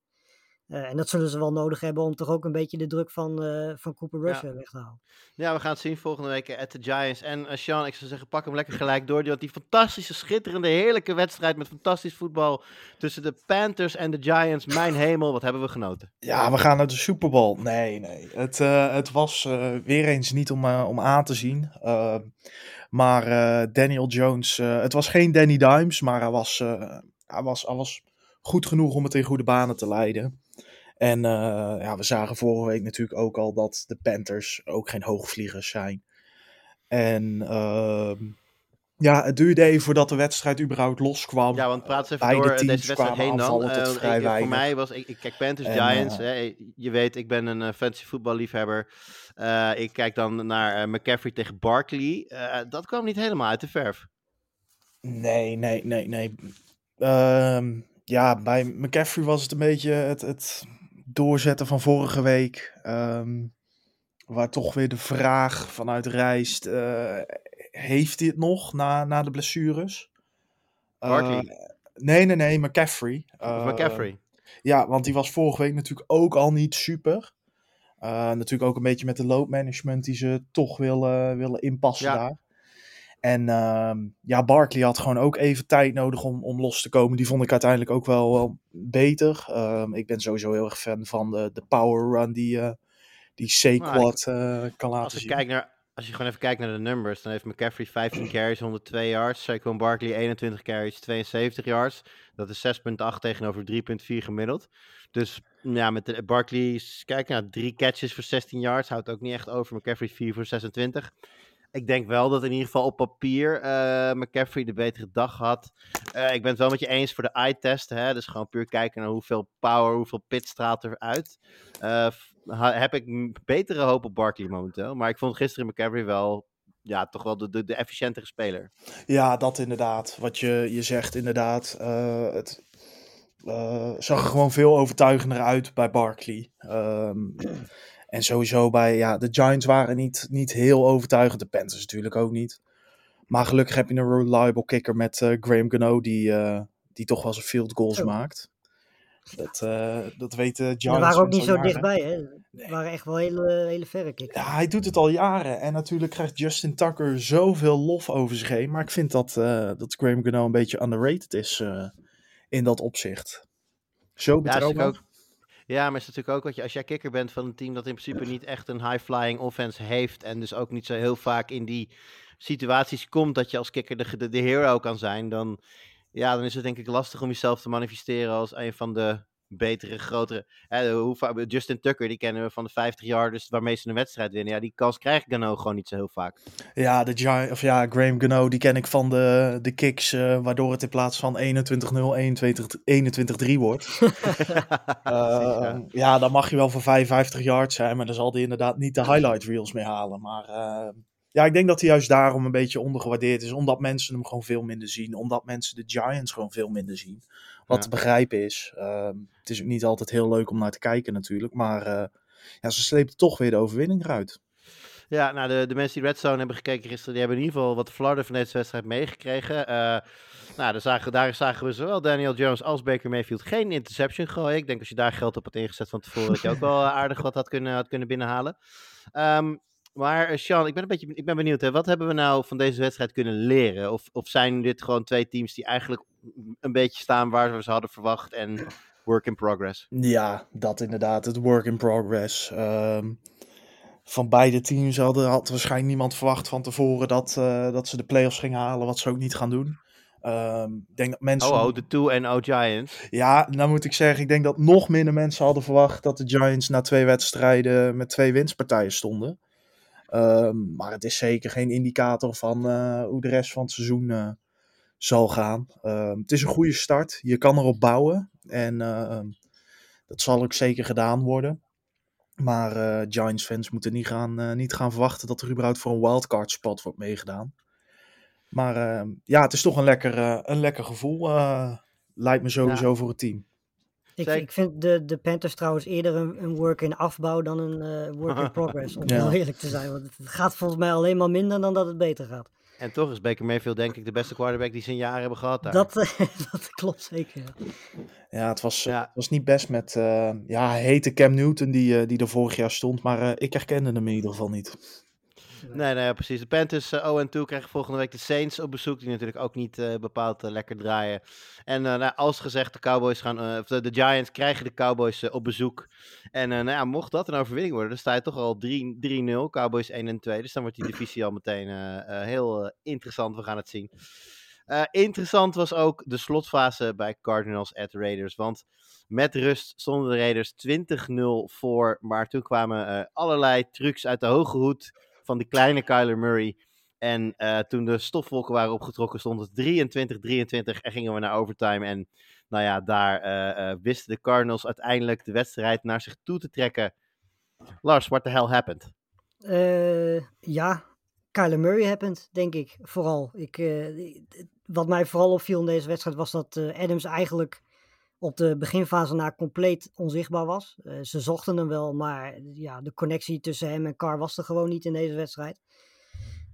Eh, en dat zullen ze wel nodig hebben om toch ook een beetje de druk van, eh, van Cooper Rush Ja. eh, weg te halen. Ja, we gaan het zien volgende week eh, at de Giants. En eh, Sean, ik zou zeggen, pak hem lekker gelijk door. Want die fantastische, schitterende, heerlijke wedstrijd met fantastisch voetbal tussen de Panthers en de Giants. Mijn hemel, wat hebben we genoten. Ja, we gaan naar de Super Bowl. Nee, nee. Het, eh, het was eh, weer eens niet om, eh, om aan te zien. Maar uh, Daniel Jones, uh, het was geen Danny Dimes, maar hij was, uh, hij, was, hij was goed genoeg om het in goede banen te leiden. En ja, we zagen vorige week natuurlijk ook al dat de Panthers ook geen hoogvliegers zijn. En uh, ja, het duurde even voordat de wedstrijd überhaupt loskwam. Ja, want praat eens even door deze wedstrijd heen dan. Uh, vrij ik, voor mij was, ik, ik kijk Panthers, en, Giants. Hè, je weet, ik ben een fantasy voetballiefhebber. Uh, ik kijk dan naar McCaffrey tegen Barkley. Dat kwam niet helemaal uit de verf. Nee, nee, nee, nee. Uh, ja, bij McCaffrey was het een beetje het, het doorzetten van vorige week. Um, waar toch weer de vraag vanuit rijst. Uh, heeft hij het nog na, na de blessures? Barkley? nee, nee, nee, McCaffrey. Uh, McCaffrey. Ja, want die was vorige week natuurlijk ook al niet super. Uh, natuurlijk ook een beetje met de loopmanagement die ze toch willen, willen inpassen ja. daar. En uh, ja, Barkley had gewoon ook even tijd nodig om, om los te komen. Die vond ik uiteindelijk ook wel, wel beter. Uh, ik ben sowieso heel erg fan van de, de power run die, die Saquon nou, kan laten als zien. Kijk naar, als je gewoon even kijkt naar de numbers, dan heeft McCaffrey 15 carries, 102 yards. Saquon Barkley 21 carries, 72 yards. Dat is 6,8 tegenover 3,4 gemiddeld. Dus ja, met de Barkley, kijk naar nou, drie catches voor 16 yards. Houdt ook niet echt over. McCaffrey 4 voor 26 ik denk wel dat in ieder geval op papier uh, McCaffrey de betere dag had. Uh, ik ben het wel met je eens voor de eye-test. Dus gewoon puur kijken naar hoeveel power, hoeveel pit straalt eruit. Uh, heb ik betere hoop op Barkley momenteel. Maar ik vond gisteren McCaffrey wel ja, toch wel de, de, de efficiëntere speler. Ja, dat inderdaad. Wat je, je zegt inderdaad. Uh, het uh, zag er gewoon veel overtuigender uit bij Barkley. Um, En sowieso bij, ja, de Giants waren niet, niet heel overtuigend. De Panthers natuurlijk ook niet. Maar gelukkig heb je een reliable kicker met eh, Graham Gano, die, eh, die toch wel zijn field goals maakt. Dat, eh dat weten Giants. We waren ook niet zo jaren. dichtbij, hè? Waren echt wel hele, hele verre kicks. Ja, hij doet het al jaren. En natuurlijk krijgt Justin Tucker zoveel lof over zich heen. Maar ik vind dat, eh dat Graham Gano een beetje underrated is eh, in dat opzicht. Zo Ja, betrouwbaar. ook, ja, maar is natuurlijk ook wat je, als jij kicker bent van een team dat in principe niet echt een high-flying offense heeft. En dus ook niet zo heel vaak in die situaties komt dat je als kicker de, de, de hero kan zijn. Dan, ja, dan is het denk ik lastig om jezelf te manifesteren als een van de betere, grotere. Hè, hoe vaak- Justin Tucker, die kennen we van de 50 yarders waarmee ze een wedstrijd winnen. Ja, die kans krijgt Gano gewoon niet zo heel vaak. Ja, de of ja, Graham Gano, die ken ik van de, de kicks, eh, waardoor het in plaats van 21-0 21 21-3 wordt. *laughs* Eh, ja, dan mag je wel voor 55 yards zijn, maar dan zal hij inderdaad niet de highlight reels mee halen. Maar eh, ja, ik denk dat hij juist daarom een beetje ondergewaardeerd is, omdat mensen hem gewoon veel minder zien, omdat mensen de Giants gewoon veel minder zien. Wat Ja. te begrijpen is. Ehm, het is ook niet altijd heel leuk om naar te kijken natuurlijk, maar eh, ja, ze slepen toch weer de overwinning eruit. Ja, nou, de, de mensen die Red Zone hebben gekeken gisteren, die hebben in ieder geval wat flarden van deze wedstrijd meegekregen. Eh, nou, daar zagen, daar zagen we zowel Daniel Jones als Baker Mayfield geen interception gooien. Ik denk als je daar geld op had ingezet van tevoren, dat je ook wel *laughs* aardig wat had kunnen, had kunnen binnenhalen. Ehm, maar eh, Sean, ik ben, een beetje, ik ben benieuwd, hè, wat hebben we nou van deze wedstrijd kunnen leren? Of, of zijn dit gewoon twee teams die eigenlijk een beetje staan waar we ze hadden verwacht en work in progress? Ja, dat inderdaad. Het work in progress. Ehm, van beide teams hadden, had waarschijnlijk niemand verwacht van tevoren dat, eh, dat ze de playoffs gingen halen, wat ze ook niet gaan doen. Ehm, denk dat mensen. Oh, oh, de 2-0 Giants. Ja, nou moet ik zeggen, ik denk dat nog minder mensen hadden verwacht dat de Giants na twee wedstrijden met twee winstpartijen stonden. Ehm, maar het is zeker geen indicator van eh, hoe de rest van het seizoen eh, zal gaan. Ehm, het is een goede start. Je kan erop bouwen. En ehm, dat zal ook zeker gedaan worden. Maar eh, Giants fans moeten niet gaan, niet gaan verwachten dat er überhaupt voor een wildcard spot wordt meegedaan. Maar ja, het is toch een lekker, een lekker gevoel. lijkt me sowieso voor het team. Ik, ik vind de, de Panthers trouwens eerder een, een work in afbouw dan een eh, work in *laughs* progress. Om Ja. heel eerlijk te zijn. Want het gaat volgens mij alleen maar minder dan dat het beter gaat. En toch is Baker Mayfield denk ik de beste quarterback die ze in jaren hebben gehad daar. Dat, *laughs* dat klopt zeker. ja. Ja, het was, Ja. het was niet best met. eh, ja, heette Cam Newton, die, eh, die er vorig jaar stond. Maar eh, ik herkende hem in ieder geval niet. Nee, nee, precies. De Panthers eh, 0-2 krijgen volgende week de Saints op bezoek. Die natuurlijk ook niet eh, bepaald eh, lekker draaien. En nou, als gezegd, de Cowboys gaan, of de, Giants krijgen de Cowboys op bezoek. En nou ja, mocht dat een overwinning worden, dan sta je toch al 3 3-0. Cowboys 1 en 2. Dus dan wordt die divisie al meteen heel interessant. We gaan het zien. Interessant was ook de slotfase bij Cardinals at Raiders. Want met rust stonden de Raiders 20-0 voor. Maar toen kwamen allerlei trucs uit de hoge hoed van die kleine Kyler Murray. En eh, toen de stofwolken waren opgetrokken, stond het 23-23 en gingen we naar overtime. En nou ja, daar eh, eh, wisten de Cardinals uiteindelijk de wedstrijd naar zich toe te trekken. Lars, what the hell happened? Ja, Kyler Murray happened, denk ik. Vooral. Ik, wat mij vooral opviel in deze wedstrijd was dat Adams eigenlijk op de beginfase na compleet onzichtbaar was. Eh, ze zochten hem wel, maar ja, de connectie tussen hem en Carr was er gewoon niet in deze wedstrijd.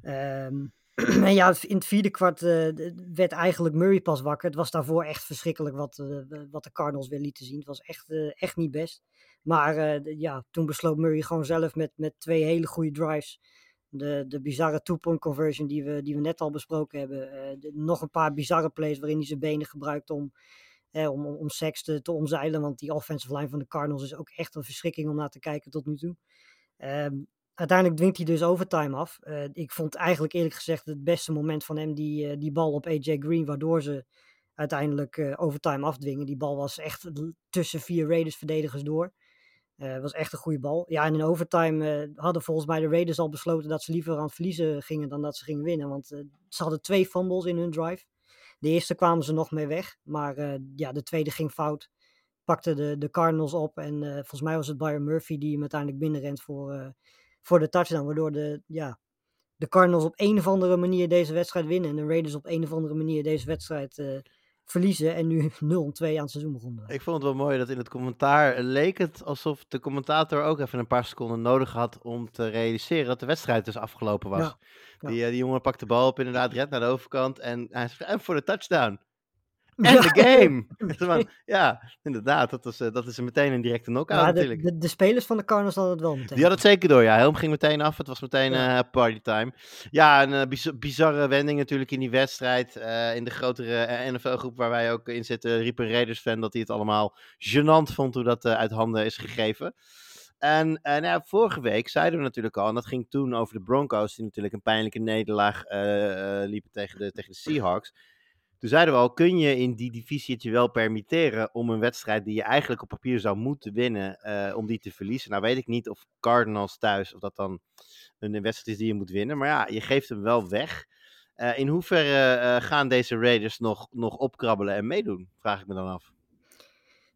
Ehm, *clears throat* en ja, in het vierde kwart eh, werd eigenlijk Murray pas wakker. Het was daarvoor echt verschrikkelijk wat, eh, wat de Cardinals weer lieten zien. Het was echt, eh, echt niet best. Maar eh, ja, toen besloot Murray gewoon zelf met, met twee hele goede drives. De, de bizarre two-point conversion die we, die we net al besproken hebben. eh, nog een paar bizarre plays waarin hij zijn benen gebruikt om, om, om, om seks te, omzeilen. Want die offensive line van de Cardinals is ook echt een verschrikking om naar te kijken tot nu toe. Ehm, uiteindelijk dwingt hij dus overtime af. Eh, ik vond eigenlijk eerlijk gezegd het beste moment van hem die, eh, die bal op AJ Green. Waardoor ze uiteindelijk eh, overtime afdwingen. Die bal was echt tussen vier Raiders verdedigers door. Was echt een goede bal. Ja, en in overtime hadden volgens mij de Raiders al besloten dat ze liever aan het verliezen gingen dan dat ze gingen winnen. Want ze hadden twee fumbles in hun drive. De eerste kwamen ze nog mee weg, maar eh, ja, de tweede ging fout. Pakte de, de Cardinals op en eh, volgens mij was het Byron Murphy die hem uiteindelijk binnenrent voor, eh, voor de touchdown. Waardoor de, ja, de Cardinals op een of andere manier deze wedstrijd winnen. En de Raiders op een of andere manier deze wedstrijd verliezen en nu *laughs* 0-2 aan het seizoen begonnen. Ik vond het wel mooi dat in het commentaar leek het alsof de commentator ook even een paar seconden nodig had om te realiseren dat de wedstrijd dus afgelopen was. Ja, ja. Die, eh, die jongen pakt de bal op inderdaad, red naar de overkant en hij zegt, en voor de touchdown. En Ja. de game. *laughs* Ja, inderdaad, dat is, eh, dat is een meteen een directe knockout Ja, de, natuurlijk. de, de spelers van de Cardinals hadden het wel meteen. Die had het zeker door, ja. Helm ging meteen af. Het was meteen Ja. eh partytime. Ja, een eh, biz- bizarre wending natuurlijk in die wedstrijd. In de grotere NFL-groep waar wij ook in zitten, riep een Raiders-fan dat hij het allemaal gênant vond hoe dat uit handen is gegeven. En nou ja, vorige week zeiden we natuurlijk al, en dat ging toen over de Broncos, die natuurlijk een pijnlijke nederlaag liepen tegen de, tegen de Seahawks. Toen zeiden we al, kun je in die divisie het je wel permitteren om een wedstrijd die je eigenlijk op papier zou moeten winnen, eh, om die te verliezen? Nou weet ik niet of Cardinals thuis, of dat dan een wedstrijd is die je moet winnen. Maar ja, je geeft hem wel weg. Eh, in hoeverre eh, gaan deze Raiders nog, nog opkrabbelen en meedoen? Vraag ik me dan af.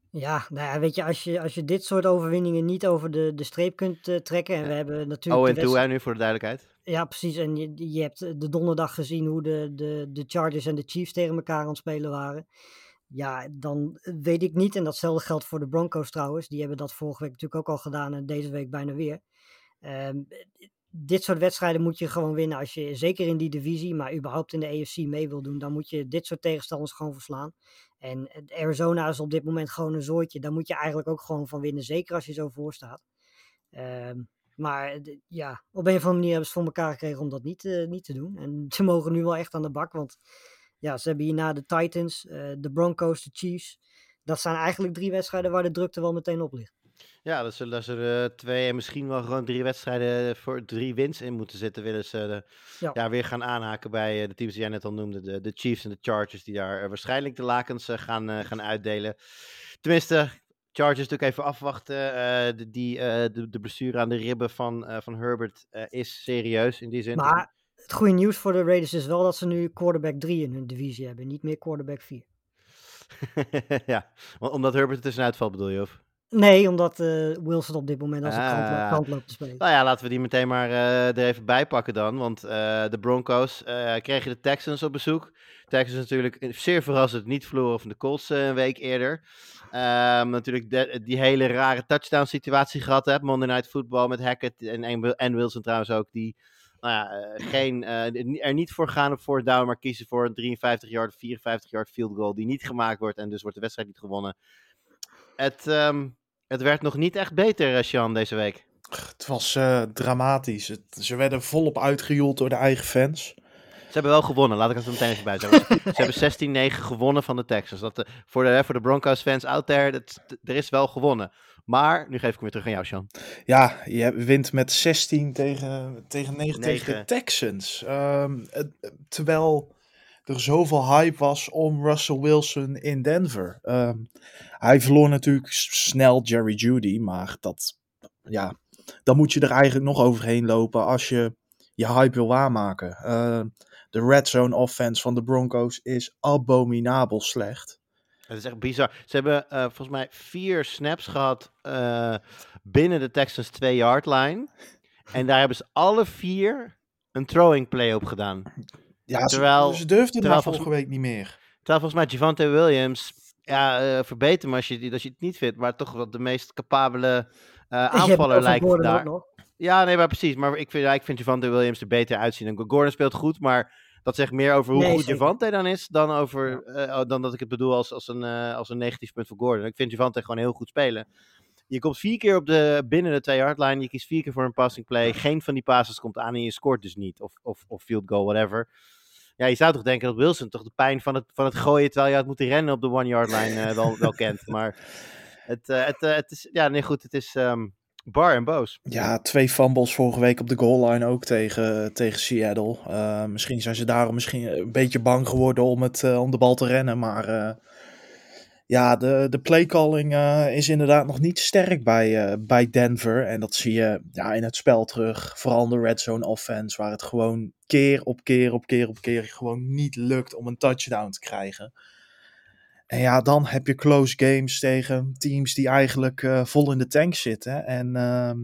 Ja, nou ja, weet je, als je, als je dit soort overwinningen niet over de, de streep kunt trekken. En we hebben natuurlijk. Oh, en toe nu voor de duidelijkheid. Ja, precies. En je, je hebt eh, de donderdag gezien hoe de, de, de Chargers en de Chiefs tegen elkaar aan het spelen waren. Ja, dan weet ik niet. En datzelfde geldt voor de Broncos trouwens. Die hebben dat vorige week natuurlijk ook al gedaan en deze week bijna weer. Ehm, dit soort wedstrijden moet je gewoon winnen. Als je zeker in die divisie, maar überhaupt in de AFC mee wil doen, dan moet je dit soort tegenstanders gewoon verslaan. En eh, Arizona is op dit moment gewoon een zooitje. Daar moet je eigenlijk ook gewoon van winnen. Zeker als je zo voor staat. Ehm, maar eh, ja, op een of andere manier hebben ze voor elkaar gekregen om dat niet, niet te doen. En *laughs* ze mogen nu wel echt aan de bak. Want ja, ze hebben hierna de Titans, eh, de Broncos, de Chiefs. Dat zijn eigenlijk drie wedstrijden waar de drukte wel meteen op ligt. Ja, dat zullen er eh, twee en misschien wel gewoon drie wedstrijden voor drie wins in moeten zitten. Willen ze eh, Ja. ja, weer gaan aanhaken bij de teams die jij net al noemde. De, de Chiefs en de Chargers, die daar waarschijnlijk de lakens gaan, gaan uitdelen. Tenminste, Chargers natuurlijk even afwachten. eh, de, die, eh, de, de blessure aan de ribben van, eh, van Herbert is serieus in die zin. Maar het goede nieuws voor de Raiders is wel dat ze nu quarterback 3 in hun divisie hebben. Niet meer quarterback 4. *laughs* ja, want- omdat Herbert er tussenuit valt bedoel je? Of? Nee, omdat eh, Wilson op dit moment als een kant, Ah. kant loopt te spelen. Nou ja, laten we die meteen maar eh, er even bij pakken dan. Want eh, de Broncos kregen de Texans op bezoek. Texans natuurlijk zeer verrassend niet verloren van de Colts een week eerder. Ehm, natuurlijk de- die hele rare touchdown situatie gehad hebt. Monday Night Football met Hackett en, en, Wilson trouwens ook. Die nou ja, geen, er niet voor gaan op fourth down, maar kiezen voor een 53 yard, 54 yard field goal die niet gemaakt wordt. En dus wordt de wedstrijd niet gewonnen. Het, ehm, het werd nog niet echt beter, eh, Sean, deze week. Het was eh, dramatisch. Het- ze werden volop uitgejoeld door de eigen fans. Ze hebben wel gewonnen, laat ik het er meteen even bij zeggen. Ze hebben 16-9 gewonnen van de Texans. Dat, eh, voor, de, voor de Broncos fans out there, dat, er is wel gewonnen. Maar, nu geef ik hem weer terug aan jou, Sean. Ja, je wint met 16 tegen, tegen 9 tegen de. Texans. Het- terwijl er zoveel hype was om Russell Wilson in Denver. Ehm, hij verloor natuurlijk snel Jerry Judy, maar dat, ja, dan moet je er eigenlijk nog overheen lopen als je je hype wil waarmaken. Ehm, de red zone offense van de Broncos is abominabel slecht. Het is echt bizar. Ze hebben eh, volgens mij vier snaps gehad eh, binnen de Texans 2-yard line. En daar hebben ze alle vier een throwing play op gedaan. Ja, Terwijl- ze, ze durfden terwijl vorige week niet meer. Terwijl volgens mij Javante Williams, ja, eh, verbeter me als je, als je het niet vindt, maar toch wel de meest capabele eh, *laughs* aanvaller lijkt daar. nog. Ja, nee, maar precies. Maar ik vind, ja, ik vind Javante Williams er beter uitzien. En Gordon speelt goed, maar dat zegt meer over hoe Nee, goed. Javante dan is, dan, over, eh, dan dat ik het bedoel als, als, een, als een negatief punt voor Gordon. Ik vind Javante gewoon heel goed spelen. Je komt vier keer op de, binnen de twee yard line, je kiest vier keer voor een passing play. Geen van die passes komt aan en je scoort dus niet. Of, of, of field goal, whatever. Ja, je zou toch denken dat Wilson toch de pijn van het, van het gooien terwijl je had moeten rennen op de one yard line eh, wel, wel kent. *laughs* Maar het, eh, het, eh, het is, ja nee goed, het is ehm, bar en boos. Ja, twee fumbles vorige week op de goal line ook tegen, tegen Seattle. Misschien zijn ze daarom misschien een beetje bang geworden om, het, om de bal te rennen. Maar ja, de, de playcalling eh, is inderdaad nog niet sterk bij, eh, bij Denver. En dat zie je ja, in het spel terug. Vooral de red zone offense, waar het gewoon keer op keer op keer op keer gewoon niet lukt om een touchdown te krijgen. En ja, dan heb je close games tegen teams die eigenlijk eh, vol in de tank zitten. En ehm,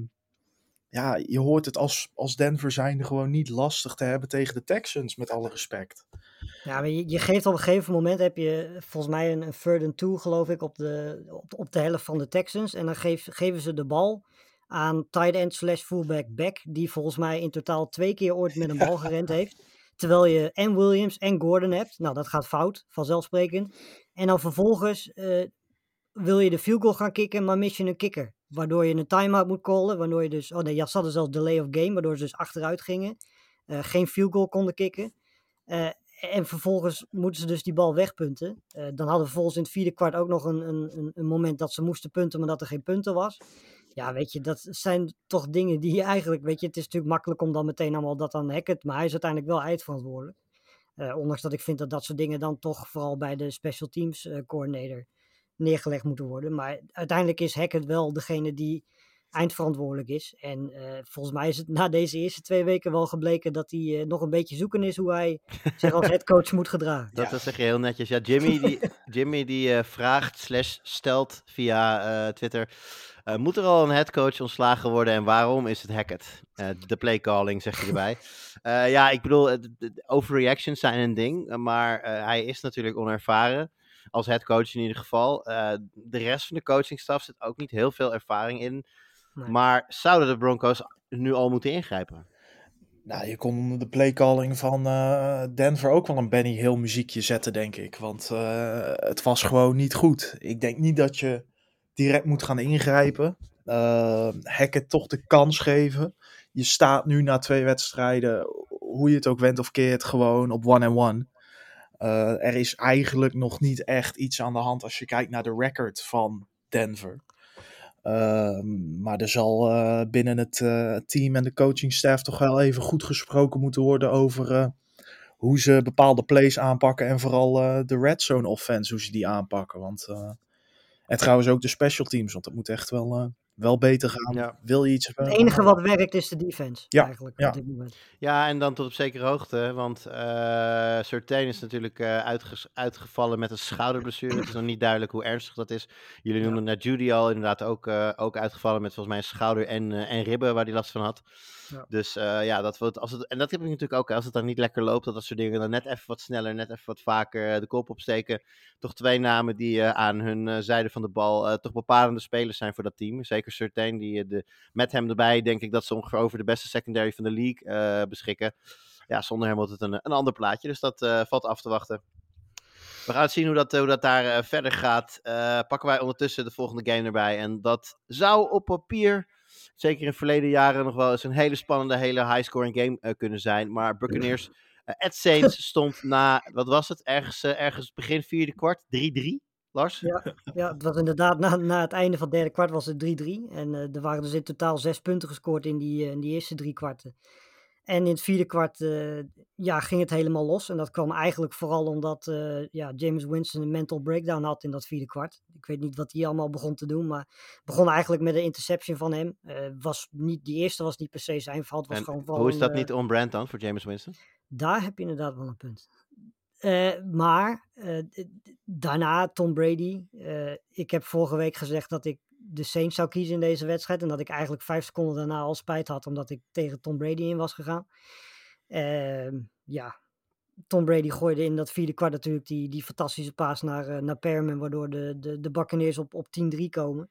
ja, je hoort het als, als Denver zijnde gewoon niet lastig te hebben tegen de Texans, met alle respect. Ja, maar je, je geeft op een gegeven moment heb je volgens mij een, een third and two, geloof ik, op de, op, op de helft van de Texans. En dan geef, geven ze de bal aan tight end slash fullback back, die volgens mij in totaal twee keer ooit met een bal *laughs* gerend heeft. Terwijl je en Williams en Gordon hebt. Nou, dat gaat fout, vanzelfsprekend. En dan vervolgens eh, wil je de field goal gaan kicken, maar mis je een kicker. Waardoor je een timeout moet callen, waardoor je dus... Oh nee, je had er zelfs delay of game, waardoor ze dus achteruit gingen. Eh, geen field goal konden kicken. Eh, en vervolgens moeten ze dus die bal wegpunten. Eh, dan hadden we vervolgens in het vierde kwart ook nog een, een, een moment dat ze moesten punten, maar dat er geen punten was. Ja, weet je, dat zijn toch dingen die je eigenlijk, weet je, het is natuurlijk makkelijk om dan meteen allemaal dat aan Hackett, maar hij is uiteindelijk wel eindverantwoordelijk. Uh, ondanks dat ik vind dat dat soort dingen dan toch vooral bij de special teams uh, coordinator neergelegd moeten worden. Maar uiteindelijk is Hackett wel degene die eindverantwoordelijk is. En uh, volgens mij is het na deze eerste twee weken wel gebleken dat hij uh, nog een beetje zoeken is hoe hij zich als *laughs* headcoach moet gedragen. Dat ja. zeg je heel netjes. Ja, Jimmy die, *laughs* Jimmy die uh, vraagt slash stelt via Twitter. moet er al een headcoach ontslagen worden en waarom is het Hackett? de playcalling zeg je erbij. *laughs* ja, ik bedoel, overreactions zijn een ding, maar hij is natuurlijk onervaren als headcoach in ieder geval. de rest van de coachingstaf zit ook niet heel veel ervaring in. Nee. Maar zouden de Broncos nu al moeten ingrijpen? Nou, je kon onder de playcalling van uh, Denver ook wel een Benny Hill muziekje zetten, denk ik. Want uh, het was gewoon niet goed. Ik denk niet dat je direct moet gaan ingrijpen. Uh, Hackett toch de kans geven. Je staat nu na twee wedstrijden, hoe je het ook went of keert, gewoon op one-and-one. -one. er is eigenlijk nog niet echt iets aan de hand als je kijkt naar de record van Denver. Uh, maar er zal uh, binnen het uh, team en de coachingstaff toch wel even goed gesproken moeten worden over uh, hoe ze bepaalde plays aanpakken en vooral de red zone offense, hoe ze die aanpakken. Want, en trouwens ook de special teams, want het moet echt wel, wel beter gaan. Ja. Wil je iets... Het enige wat werkt is de defense, ja. eigenlijk, ja. op dit moment. Ja, en dan tot op zekere hoogte, want uh, Surtain is natuurlijk uh, uitge uitgevallen met een schouderblessure. Het is nog niet duidelijk hoe ernstig dat is. Jullie noemden net Judy al, inderdaad ook, uh, ook uitgevallen met volgens mij een schouder en, en ribben waar hij last van had. Ja. Dus ja, dat wordt, als het, en dat heb ik natuurlijk ook, als het dan niet lekker loopt, dat dat soort dingen dan net even wat sneller, net even wat vaker de kop opsteken. Toch twee namen die aan hun zijde van de bal toch bepalende spelers zijn voor dat team. Zeker Surtain, die de, met hem erbij denk ik dat ze ongeveer over de beste secondary van de league uh, beschikken. Ja, zonder hem wordt het een, een ander plaatje, dus dat uh, valt af te wachten. We gaan zien hoe dat, hoe dat daar uh, verder gaat. pakken wij ondertussen de volgende game erbij. En dat zou op papier, zeker in verleden jaren, nog wel eens een hele spannende, hele high-scoring game kunnen zijn. Maar Buccaneers at Saints stond na, wat was het, ergens, ergens begin vierde kwart, 3-3. Lars? Ja, ja, het was inderdaad na, na het einde van het derde kwart was het 3-3. En uh, er waren dus in totaal zes punten gescoord in die, uh, in die eerste drie kwarten. En in het vierde kwart uh, ja, ging het helemaal los. En dat kwam eigenlijk vooral omdat ja, James Winston een mental breakdown had in dat vierde kwart. Ik weet niet wat hij allemaal begon te doen, maar begon eigenlijk met een interception van hem. was niet, die eerste was niet per se zijn fout. Was en gewoon hoe is dat niet on-brand dan voor James Winston? Daar heb je inderdaad wel een punt. Uh, maar uh, daarna Tom Brady. Uh, ik heb vorige week gezegd dat ik de Saints zou kiezen in deze wedstrijd. En dat ik eigenlijk vijf seconden daarna al spijt had omdat ik tegen Tom Brady in was gegaan. Ehm, ja, Tom Brady gooide in dat vierde kwart natuurlijk die, die fantastische paas naar, naar Perman. Waardoor de, de, de Buccaneers op, op 10-3 komen.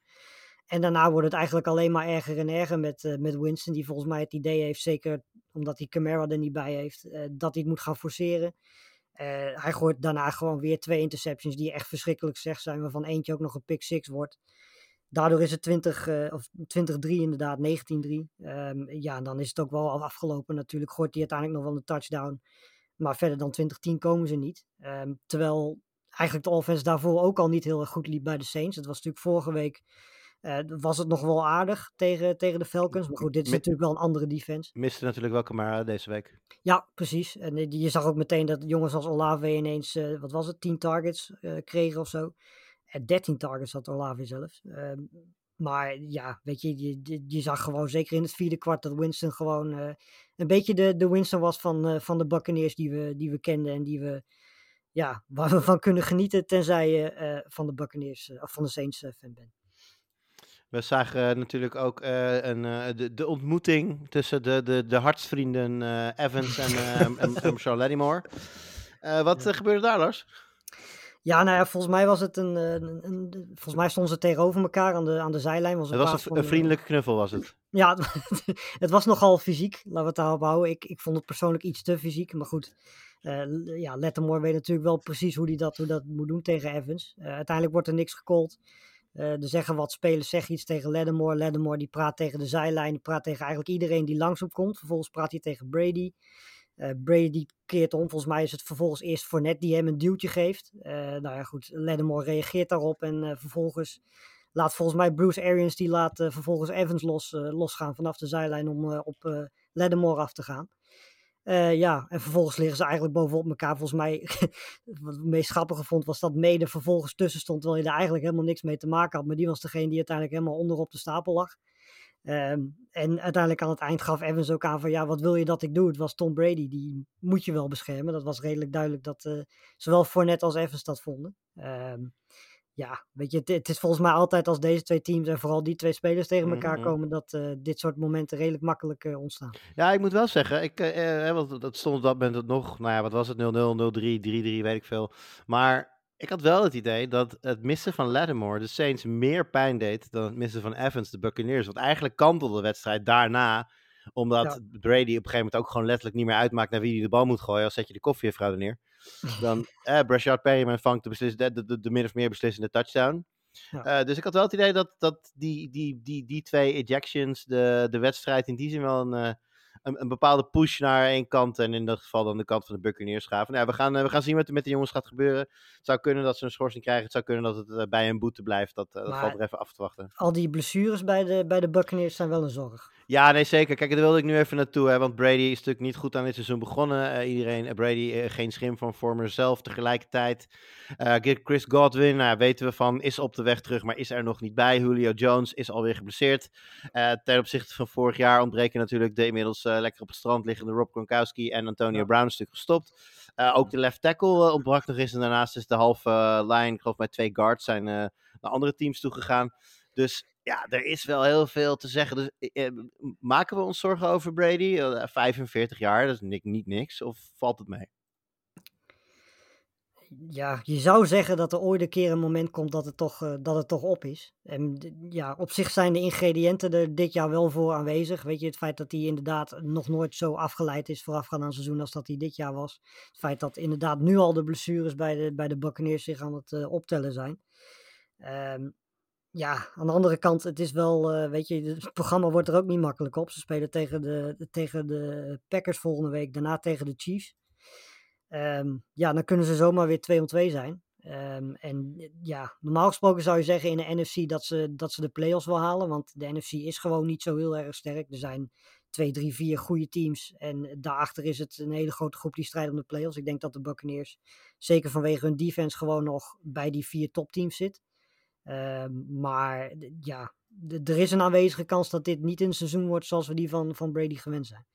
En daarna wordt het eigenlijk alleen maar erger en erger met, met Winston. Die volgens mij het idee heeft, zeker omdat hij Camara er niet bij heeft, dat hij het moet gaan forceren. Uh, hij gooit daarna gewoon weer twee interceptions die echt verschrikkelijk slecht zijn, waarvan eentje ook nog een pick six wordt. Daardoor is het 20, uh, of 20-3 inderdaad, 19-3. Um, ja, dan is het ook wel afgelopen natuurlijk. Gooit hij uiteindelijk nog wel een touchdown. Maar verder dan 20-10 komen ze niet. Um, terwijl eigenlijk de offense daarvoor ook al niet heel erg goed liep bij de Saints. Het was natuurlijk vorige week uh, was het nog wel aardig tegen, tegen de Falcons. Maar goed, dit is natuurlijk wel een andere defense. Miste natuurlijk wel Camara deze week. Ja, precies. En eh, je zag ook meteen dat jongens als Olave ineens, uh, wat was het, 10 targets uh, kregen of zo. En 13 targets had Olave zelf. Ehm, maar ja, weet je, je, je, zag gewoon zeker in het vierde kwart dat Winston gewoon een beetje de, de Winston was van, van de Buccaneers die we, die we kenden en die we, ja, *laughs* waar we van kunnen genieten tenzij je van de Buccaneers of van de Saints fan bent. We zagen uh, natuurlijk ook uh, een, uh, de, de, ontmoeting tussen de, de, de hartsvrienden Evans en, en, en Charles Lattimore. Eh, wat Ja. eh, gebeurde daar, Lars? Ja, nou ja, volgens mij was het een, eh, een, een- volgens mij stonden ze tegenover elkaar aan de, aan de zijlijn. Was Het was een, eh, vriendelijke knuffel, was het. Ja, *laughs* het was nogal fysiek, laten we het daarop houden. Ik, ik vond het persoonlijk iets te fysiek, maar goed. eh, l- ja, Lettermore weet natuurlijk wel precies hoe hij dat, hoe dat moet doen tegen Evans. Eh, uiteindelijk wordt er niks gecallt. Eh, er zeggen wat spelers zeggen iets tegen Lattimore. Lattimore die praat tegen de zijlijn, praat tegen eigenlijk iedereen die langs hem komt. Vervolgens praat hij tegen Brady. Eh, Brady keert om. Volgens mij is het vervolgens eerst Fournette die hem een duwtje geeft. Eh, nou ja, goed. Lattimore reageert daarop en vervolgens laat volgens mij Bruce Arians die laat vervolgens Evans los, losgaan vanaf de zijlijn om op Lattimore af te gaan. Eh, ja, en vervolgens liggen ze eigenlijk bovenop elkaar. Volgens mij, *laughs* wat ik het meest grappige vond, was dat Mede vervolgens tussen stond, terwijl je daar eigenlijk helemaal niks mee te maken had. Maar die was degene die uiteindelijk helemaal onderop de stapel lag. Ehm, en uiteindelijk aan het eind gaf Evans ook aan van, ja, wat wil je dat ik doe? Het was Tom Brady, die moet je wel beschermen. Dat was redelijk duidelijk dat eh, zowel Fournette als Evans dat vonden. Ehm, ja, weet je, het, het is volgens mij altijd als deze twee teams en vooral die twee spelers tegen elkaar Mhm. komen, dat eh, dit soort momenten redelijk makkelijk eh, ontstaan. Ja, ik moet wel zeggen, ik, eh, eh, want dat stond op dat moment nog, nou ja, wat was het, 0-0, 0-3, 3-3, weet ik veel. Maar ik had wel het idee dat het missen van Lattimore de Saints meer pijn deed dan het missen van Evans, de Buccaneers. Want eigenlijk kantelde de wedstrijd daarna, omdat Ja. Brady op een gegeven moment ook gewoon letterlijk niet meer uitmaakt naar wie hij de bal moet gooien, als zet je de koffiejuffrouw er neer. Dan, eh, Brashard Perryman vangt de, beslis, de, de, de, min of meer beslissende touchdown. Ja. Eh, dus ik had wel het idee dat, dat die, die, die, die twee ejections de, de wedstrijd in die zin wel een, eh, een, een bepaalde push naar één kant en in dat geval dan de kant van de Buccaneers gaven. Nou, ja, we, gaan, eh, we gaan zien wat er met de jongens gaat gebeuren. Het zou kunnen dat ze een schorsing krijgen. Het zou kunnen dat het bij een boete blijft. Dat, dat valt er even af te wachten. Al die blessures bij de, bij de Buccaneers zijn wel een zorg. Ja, nee, zeker. Kijk, daar wilde ik nu even naartoe. Hè, want Brady is natuurlijk niet goed aan dit seizoen begonnen. Eh, iedereen, eh, Brady, eh, geen schim van former zelf. Tegelijkertijd, Chris Godwin, nou, weten we van, is op de weg terug, maar is er nog niet bij. Julio Jones is alweer geblesseerd. Ten opzichte van vorig jaar ontbreken natuurlijk de inmiddels lekker op het strand liggende Rob Gronkowski en Antonio Ja. Brown een stuk gestopt. Ook de left tackle ontbrak nog eens. En daarnaast is de halve line, ik geloof bij twee guards, zijn naar andere teams toegegaan. Dus ja, er is wel heel veel te zeggen. Dus, eh, maken we ons zorgen over Brady? Eh, 45 jaar, dat is ni- niet niks. Of valt het mee? Ja, je zou zeggen dat er ooit een keer een moment komt dat het toch, eh, dat het toch op is. En ja, op zich zijn de ingrediënten er dit jaar wel voor aanwezig. Weet je, het feit dat hij inderdaad nog nooit zo afgeleid is voorafgaand aan het seizoen als dat hij dit jaar was. Het feit dat inderdaad nu al de blessures bij de, bij de Buccaneers zich aan het eh, optellen zijn. Ehm, ja, aan de andere kant, het is wel, eh, weet je, het programma wordt er ook niet makkelijk op. Ze spelen tegen de, tegen de Packers volgende week, daarna tegen de Chiefs. Ehm, ja, dan kunnen ze zomaar weer 2 om 2 zijn. Ehm, en ja, normaal gesproken zou je zeggen in de NFC dat ze, dat ze de play-offs wel halen. Want de NFC is gewoon niet zo heel erg sterk. Er zijn 2, 3, 4 goede teams. En daarachter is het een hele grote groep die strijdt om de play-offs. Ik denk dat de Buccaneers, zeker vanwege hun defense, gewoon nog bij die vier topteams zit. Ehm, maar ja, er is een aanwezige kans dat dit niet een seizoen wordt zoals we die van, van Brady gewend zijn.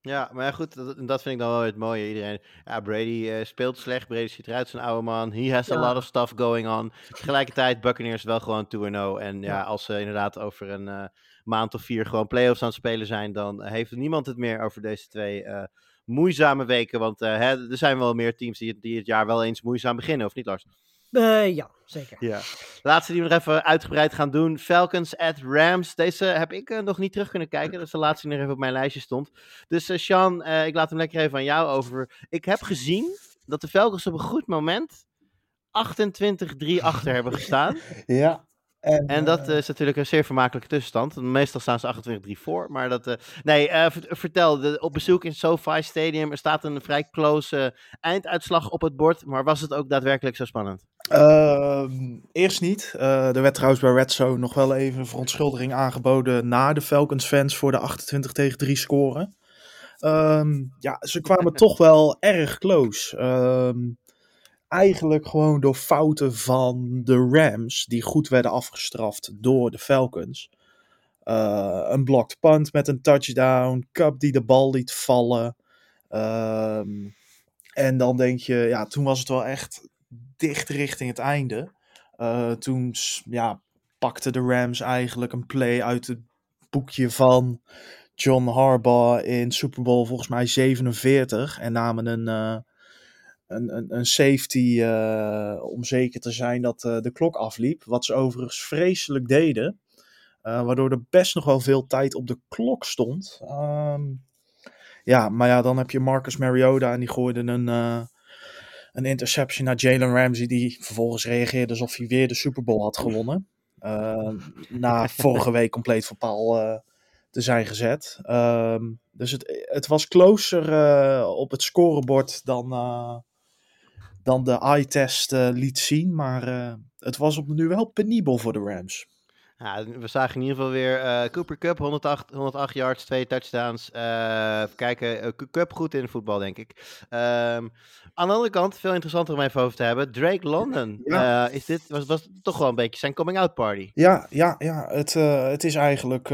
Ja, maar ja, goed, dat, dat vind ik dan wel het mooie. Iedereen, ja, Brady eh, speelt slecht. Brady ziet eruit een oude man. He has a lot of stuff going on. Tegelijkertijd, Buccaneers wel gewoon 2-0. En ja, als ze inderdaad over een eh, maand of vier gewoon playoffs aan het spelen zijn, dan heeft niemand het meer over deze twee eh, moeizame weken. Want hè, er zijn wel meer teams die, die het jaar wel eens moeizaam beginnen, of niet Lars? Eh, ja, zeker. Ja. Laatste die we nog even uitgebreid gaan doen. Falcons at Rams. Deze heb ik eh, nog niet terug kunnen kijken. Dat is de laatste die nog even op mijn lijstje stond. Dus eh Sean, eh, ik laat hem lekker even aan jou over. Ik heb gezien dat de Falcons op een goed moment 28-3 achter hebben gestaan. *laughs* Ja. En, En dat eh, is natuurlijk een zeer vermakelijke tussenstand. Meestal staan ze 28-3 voor. Maar dat. eh, nee, eh, vert- vertel. De, op bezoek in SoFi Stadium. Er staat een vrij close einduitslag op het bord. Maar was het ook daadwerkelijk zo spannend? Ehm, eerst niet. Er werd trouwens bij Red Zone nog wel even verontschuldiging aangeboden naar de Falcons fans voor de 28 tegen 3 scoren. Ehm, ja, ze kwamen *laughs* toch wel erg close. Ehm, eigenlijk gewoon door fouten van de Rams, die goed werden afgestraft door de Falcons. Eh, een blocked punt met een touchdown, Cup die de bal liet vallen. Ehm, en dan denk je, ja, toen was het wel echt dicht richting het einde. Eh, toen ja, pakte de Rams eigenlijk een play uit het boekje van John Harbaugh in Super Bowl volgens mij 47 en namen een, eh, een, een, een safety eh, om zeker te zijn dat eh, de klok afliep. Wat ze overigens vreselijk deden. eh, waardoor er best nog wel veel tijd op de klok stond. Ehm, ja, maar ja, dan heb je Marcus Mariota en die gooide een, een interception naar Jalen Ramsey. Die vervolgens reageerde alsof hij weer de Super Bowl had gewonnen. Eh, na *laughs* vorige week compleet voor paal te zijn gezet. Ehm, dus het, het was closer op het scorebord dan, dan de eye-test eh, liet zien. Maar eh, het was op nu wel penibel voor de Rams. Ja, we zagen in ieder geval weer eh, Cooper Cup, 108, 108 yards, twee touchdowns. Even kijken, Cup goed in voetbal, denk ik. Ehm, aan de andere kant, veel interessanter om even over te hebben, Drake London. Ja. Is dit, was, was toch wel een beetje zijn coming-out party? Ja, ja, ja. Het, het is eigenlijk.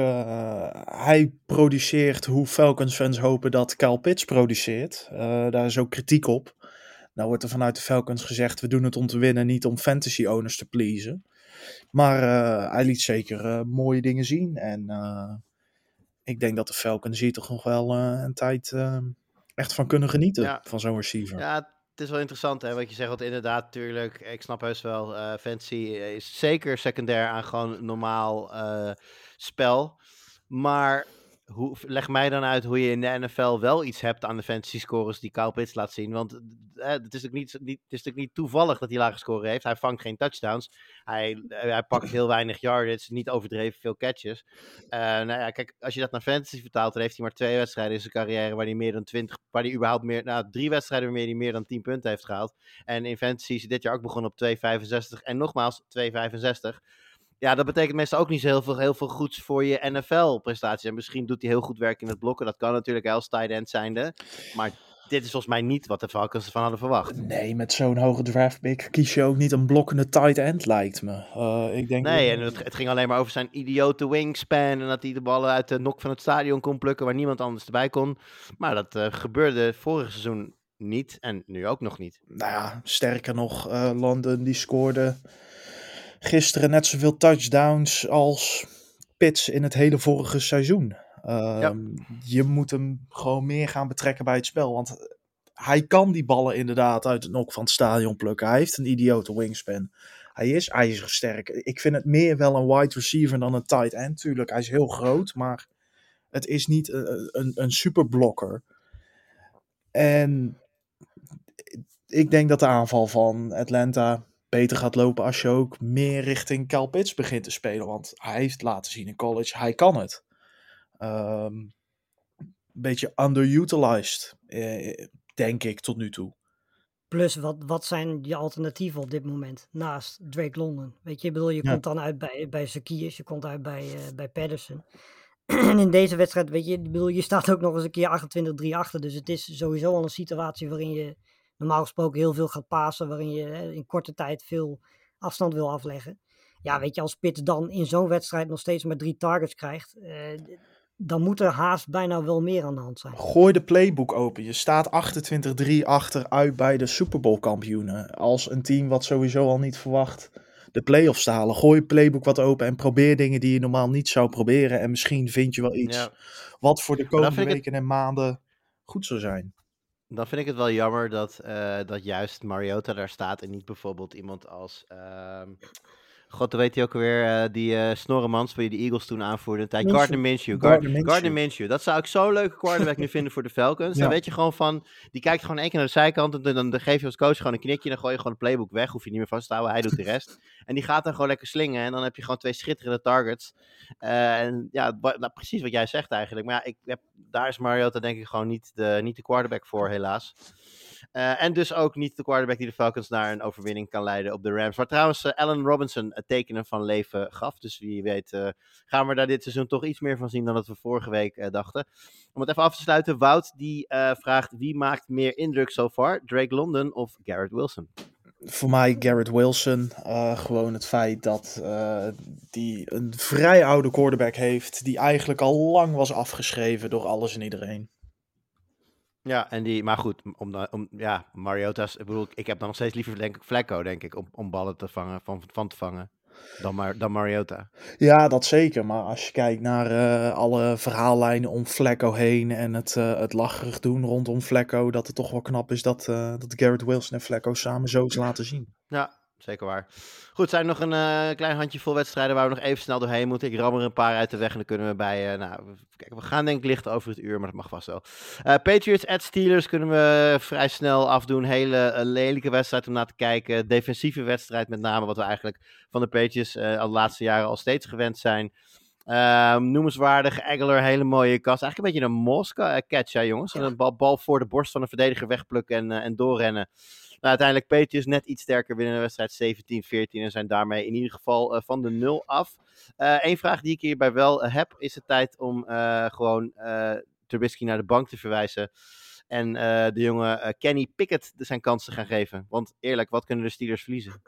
hij produceert hoe Falcons fans hopen dat Kyle Pitts produceert. Daar is ook kritiek op. Nou wordt er vanuit de Falcons gezegd: we doen het om te winnen, niet om fantasy owners te pleasen. Maar eh, hij liet zeker eh, mooie dingen zien. En eh, ik denk dat de Falcons hier toch nog wel een tijd echt van kunnen genieten. Ja. Van zo'n receiver. Ja, het is wel interessant hè, wat je zegt. Want inderdaad, natuurlijk, ik snap heus wel, fantasy is zeker secundair aan gewoon normaal spel. Maar hoe, leg mij dan uit hoe je in de NFL wel iets hebt aan de fantasy scores die Kyle Pitts laat zien. Want eh, het, is ook niet, niet, het is natuurlijk niet toevallig dat hij lage score heeft. Hij vangt geen touchdowns. Hij, *laughs* eh, hij pakt heel weinig yardage, niet overdreven veel catches. Eh, nou ja, kijk, als je dat naar fantasy vertaalt, dan heeft hij maar twee wedstrijden in zijn carrière waar hij meer dan 20, waar hij überhaupt meer, nou drie wedstrijden waarmee hij meer dan 10 punten heeft gehaald. En in fantasy is hij dit jaar ook begonnen op 2,65 en nogmaals 2,65. Ja, dat betekent meestal ook niet zo heel veel, heel veel goeds voor je NFL-prestaties. En misschien doet hij heel goed werk in het blokken. Dat kan natuurlijk als tight end zijnde. Maar dit is volgens mij niet wat de Falcons ervan hadden verwacht. Nee, met zo'n hoge draft pick kies je ook niet een blokkende tight end, lijkt me. Eh, ik denk Nee, en het, het ging alleen maar over zijn idiote wingspan. En dat hij de ballen uit de nok van het stadion kon plukken waar niemand anders erbij kon. Maar dat eh, gebeurde vorig seizoen niet. En nu ook nog niet. Nou ja, sterker nog, eh, London die scoorde gisteren net zoveel touchdowns als Pitts in het hele vorige seizoen. Ehm, Je moet hem gewoon meer gaan betrekken bij het spel. Want hij kan die ballen inderdaad uit het nok van het stadion plukken. Hij heeft een idiote wingspan. Hij is ijzersterk. Ik vind het meer wel een wide receiver dan een tight end. Tuurlijk, hij is heel groot, maar het is niet een, een, een superblokker. En ik denk dat de aanval van Atlanta beter gaat lopen als je ook meer richting Cal Pitts begint te spelen. Want hij heeft laten zien in college, hij kan het. Ehm, een beetje underutilized, eh, denk ik, tot nu toe. Plus, wat, wat zijn je alternatieven op dit moment naast Drake London? Weet je, ik bedoel, je Ja. komt dan uit bij, bij Zacchaeus, je komt uit bij, eh bij Patterson. en *clears throat* in deze wedstrijd, weet je, ik bedoel, je staat ook nog eens een keer 28-3 achter. Dus het is sowieso al een situatie waarin je normaal gesproken heel veel gaat pasen. Waarin je in korte tijd veel afstand wil afleggen. Ja, weet je, als Pitt dan in zo'n wedstrijd nog steeds maar drie targets krijgt. eh, dan moet er haast bijna wel meer aan de hand zijn. Gooi de playbook open. Je staat 28-3 achteruit bij de Super Bowl kampioenen. Als een team wat sowieso al niet verwacht de playoffs te halen. Gooi je playbook wat open en probeer dingen die je normaal niet zou proberen. En misschien vind je wel iets Ja. wat voor de komende weken en maanden goed zou zijn. Dan vind ik het wel jammer dat, eh, dat juist Mariota daar staat en niet bijvoorbeeld iemand als... ehm, God, hoe weet hij ook alweer, eh, die eh Snorremans, je de Eagles toen aanvoerde. een tijd. Minshew. Gardner Minshew. Gardner Minshew. Gardner Minshew. Dat zou ik zo'n leuke quarterback nu vinden voor de Falcons. *laughs* Ja. Dan weet je gewoon van, die kijkt gewoon één keer naar de zijkant en dan, dan, dan geef je als coach gewoon een knikje. Dan gooi je gewoon de playbook weg, hoef je niet meer vast te houden. Hij doet de rest. *laughs* En die gaat dan gewoon lekker slingen en dan heb je gewoon twee schitterende targets. Eh, en ja, nou, precies wat jij zegt eigenlijk. Maar ja, ik heb, daar is Mariota denk ik gewoon niet de, niet de quarterback voor, helaas. Eh, en dus ook niet de quarterback die de Falcons naar een overwinning kan leiden op de Rams. Waar trouwens eh, Allen Robinson het tekenen van leven gaf. Dus wie weet eh, gaan we daar dit seizoen toch iets meer van zien dan dat we vorige week dachten. Om het even af te sluiten, Wout die vraagt wie maakt meer indruk so far? Drake London of Garrett Wilson? Voor mij Garrett Wilson. gewoon het feit dat die een vrij oude quarterback heeft. Die eigenlijk al lang was afgeschreven door alles en iedereen. Ja, en die, maar goed, om, om, ja, Mariota's, ik bedoel, ik heb dan nog steeds liever denk ik Flacco, denk ik, om, om ballen te vangen, van, van te vangen. Dan, maar, dan Mariota. Ja, dat zeker. Maar als je kijkt naar eh, alle verhaallijnen om Flecko heen en het, uh, het lacherig doen rondom Flecko, dat het toch wel knap is dat, uh, dat Garrett Wilson en Flecko samen zoiets laten zien. Ja, zeker waar. Goed, zijn er nog een uh, klein handjevol wedstrijden waar we nog even snel doorheen moeten. Ik ram er een paar uit de weg en dan kunnen we bij... Uh, nou, kijk, we gaan denk ik licht over het uur, maar dat mag vast wel. Uh, Patriots at Steelers kunnen we vrij snel afdoen. Hele lelijke wedstrijd om naar te kijken. Defensieve wedstrijd met name, wat we eigenlijk van de Patriots al de laatste jaren al steeds gewend zijn. Um, noemenswaardig, Aguilar, hele mooie kast. Eigenlijk een beetje een Mosca catch, hè, jongens. En een bal, bal, voor de borst van een verdediger wegplukken en, en doorrennen. Nou, uiteindelijk Patriots net iets sterker winnen de wedstrijd 17-14 en zijn daarmee in ieder geval uh, van de nul af. Eén uh, vraag die ik hierbij wel heb, is het tijd om gewoon Trubisky naar de bank te verwijzen. En de jonge Kenny Pickett zijn kans te gaan geven. Want eerlijk, wat kunnen de Steelers verliezen?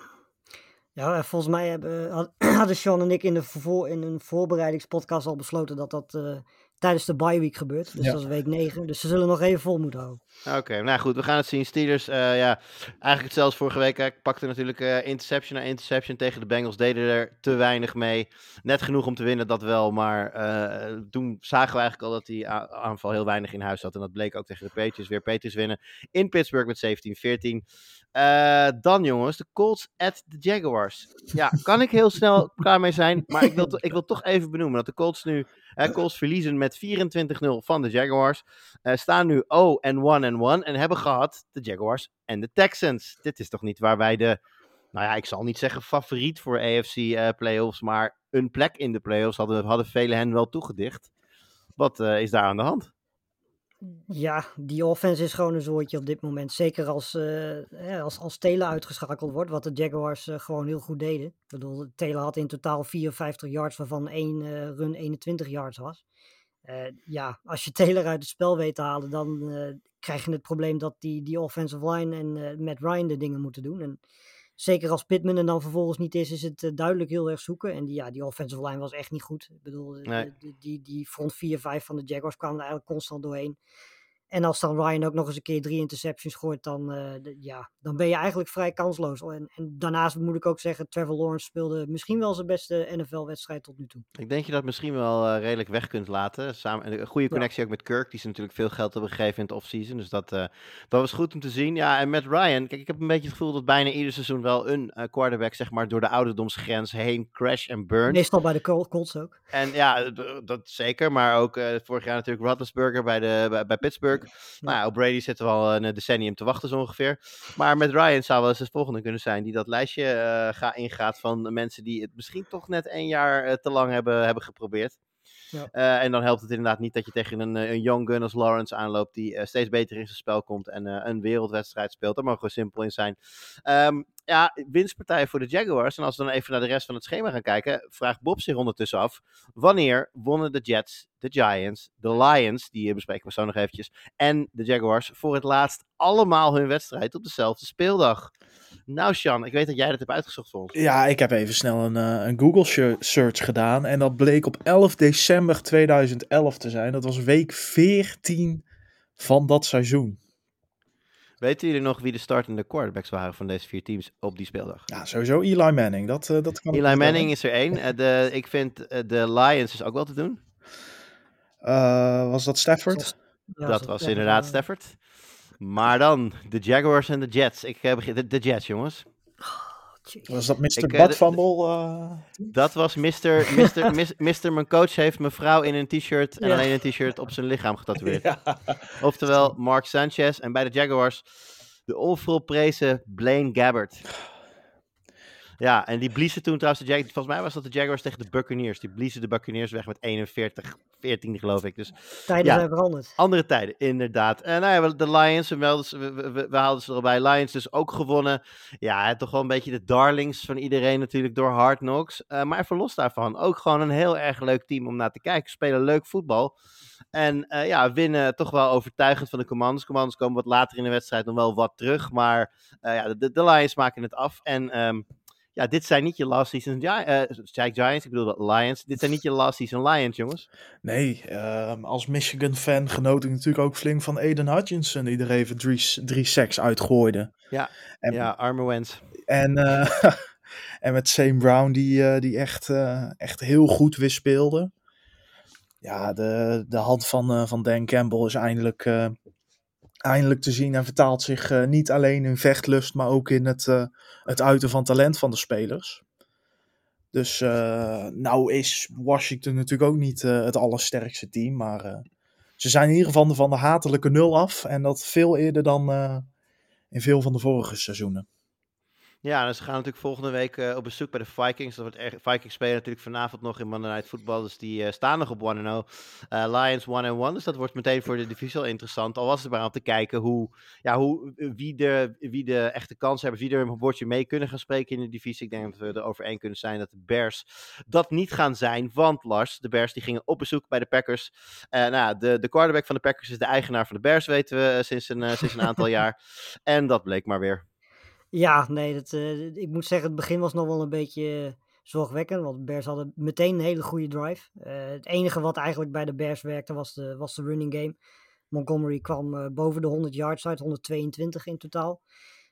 Ja, volgens mij hebben, *clears throat* hadden Sean en ik in, de voor, in een voorbereidingspodcast al besloten dat dat uh, tijdens de bye week gebeurt. Dus ja. dat is week 9. Dus ze zullen nog even vol moeten houden. Oké, okay, nou goed, we gaan het zien. Steelers, uh, ja, eigenlijk hetzelfde vorige week. Ik pakte natuurlijk uh, interception na interception tegen de Bengals. Deden er te weinig mee. Net genoeg om te winnen, dat wel. Maar uh, toen zagen we eigenlijk al dat die aanval heel weinig in huis had. En dat bleek ook tegen de Patriots. Weer Patriots winnen in Pittsburgh met 17-14. Uh, dan jongens, de Colts at de Jaguars. Ja, kan ik heel snel klaar mee zijn. Maar ik wil, ik wil toch even benoemen dat de Colts nu... Colts verliezen met 24-0 van de Jaguars. Uh, staan nu 0-1-1 en, en hebben gehad de Jaguars en de Texans. Dit is toch niet waar wij de... Nou ja, ik zal niet zeggen favoriet voor AFC playoffs. Maar een plek in de playoffs hadden, hadden velen hen wel toegedicht. Wat is daar aan de hand? Ja, die offense is gewoon een zoortje op dit moment. Zeker als, uh, als, als Taylor uitgeschakeld wordt, wat de Jaguars uh, gewoon heel goed deden. Ik bedoel, Taylor had in totaal 54 yards, waarvan één uh, run 21 yards was. ja, als je *laughs* Taylor uit het spel weet te halen, dan krijg je het probleem dat die, die offensive line en Matt Ryan de dingen moeten doen. En zeker als Pittman er dan vervolgens niet is, is het duidelijk heel erg zoeken. En die, ja, die offensive line was echt niet goed. Ik bedoel, nee. die, die front 4-5 van de Jaguars kwamen er eigenlijk constant doorheen. En als dan Ryan ook nog eens een keer drie interceptions gooit, dan, uh, de, ja, dan ben je eigenlijk vrij kansloos. En, en, daarnaast moet ik ook zeggen, Trevor Lawrence speelde misschien wel zijn beste NFL-wedstrijd tot nu toe. Ik denk je dat misschien wel uh, redelijk weg kunt laten. Samen, een goede connectie ja. ook met Kirk, die ze natuurlijk veel geld hebben gegeven in het offseason. Dus dat, uh, dat was goed om te zien. Ja, en met Ryan, kijk, ik heb een beetje het gevoel dat bijna ieder seizoen wel een quarterback, zeg maar, door de ouderdomsgrens heen crash en burn. Meestal bij de Colts ook. En ja, dat zeker. Maar ook vorig jaar natuurlijk Roethlisberger bij, de, bij, bij Pittsburgh. Nou ja, op Brady zitten we al een decennium te wachten zo ongeveer. Maar met Ryan zou wel eens het volgende kunnen zijn die dat lijstje uh, ga, ingaat van mensen die het misschien toch net één jaar uh, te lang hebben, hebben geprobeerd. Ja. Uh, en dan helpt het inderdaad niet dat je tegen een, een young gun als Lawrence aanloopt die uh, steeds beter in zijn spel komt en uh, een wereldwedstrijd speelt. Daar mogen we simpel in zijn. Um, ja, winstpartij voor de Jaguars. En als we dan even naar de rest van het schema gaan kijken, vraagt Bob zich ondertussen af: wanneer wonnen de Jets, de Giants, de Lions, die bespreken we zo nog eventjes, en de Jaguars voor het laatst allemaal hun wedstrijd op dezelfde speeldag? Nou, Sean, ik weet dat jij dat hebt uitgezocht voor ons. Ja, ik heb even snel een, uh, een Google search gedaan. En dat bleek op 11 december 2011 te zijn. Dat was week 14 van dat seizoen. Weten jullie nog wie de startende quarterbacks waren van deze vier teams op die speeldag? Ja, sowieso Eli Manning. Dat, uh, dat kan Eli Manning is er één. Uh, de, ik vind uh, de Lions is ook wel te doen. was dat Stafford? Ja, dat was inderdaad Stafford. Maar dan de Jaguars en de Jets. Ik heb de, de Jets, jongens. Was dat Mr. Badfumble? Uh... Dat was Mr. Mr. Mr. Mr. Mijn coach heeft mijn vrouw in een t-shirt en ja. alleen een t-shirt op zijn lichaam getatoeëerd. *laughs* Ja. Oftewel Mark Sanchez. En bij de Jaguars de onvolprezen Blaine Gabbert. Ja, en die bliezen toen trouwens de Jaguars. Volgens mij was dat de Jaguars tegen de Buccaneers. Die bliezen de Buccaneers weg met 41, 14 geloof ik. Dus, tijden ja, zijn veranderd. Andere tijden, inderdaad. En nou ja, de Lions, we, we, we, we haalden ze erbij. Lions dus ook gewonnen. Ja, toch wel een beetje de darlings van iedereen natuurlijk door Hard Knocks. Uh, maar even los daarvan, ook gewoon een heel erg leuk team om naar te kijken. Spelen leuk voetbal. En uh, ja, winnen toch wel overtuigend van de Commanders. Commanders komen wat later in de wedstrijd nog wel wat terug. Maar uh, ja, de, de Lions maken het af. En um, ja, dit zijn niet je last season uh, Giants, ik bedoel Lions. Dit zijn niet je last season Lions, jongens. Nee, uh, als Michigan-fan genoot ik natuurlijk ook flink van Aiden Hutchinson, die er even drie, drie sacks uitgooide. Ja, en, ja arme Wens. En uh, *laughs* en met Sam Brown, die, eh, die echt, eh, echt heel goed weer speelde. Ja, de, de hand van, eh, van Dan Campbell is eindelijk, eh, eindelijk te zien en vertaalt zich eh, niet alleen in vechtlust, maar ook in het, eh, het uiten van talent van de spelers. Dus eh, nou is Washington natuurlijk ook niet het allersterkste team, maar ze zijn in ieder geval van de hatelijke nul af. En dat veel eerder dan in veel van de vorige seizoenen. Ja, dus ze gaan natuurlijk volgende week eh, op bezoek bij de Vikings. Dat wordt Vikings spelen natuurlijk vanavond nog in Monday Night Football. Dus die eh, staan nog op 1-0. Eh Lions 1-1. Dus dat wordt meteen voor de divisie al interessant. Al was het maar om te kijken hoe, ja, hoe, wie, de, wie de echte kans hebben. Wie er een bordje mee kunnen gaan spreken in de divisie. Ik denk dat we erover één kunnen zijn dat de Bears dat niet gaan zijn. Want Lars, de Bears die gingen op bezoek bij de Packers. Nou, ja, de, de quarterback van de Packers is de eigenaar van de Bears, weten we sinds een, sinds een aantal *laughs* jaar. En dat bleek maar weer. Ja, nee, dat, eh, ik moet zeggen, het begin was nog wel een beetje eh, zorgwekkend. Want de Bears hadden meteen een hele goede drive. Eh, het enige wat eigenlijk bij de Bears werkte was de, was de running game. Montgomery kwam boven de 100 yards uit, 122 in totaal.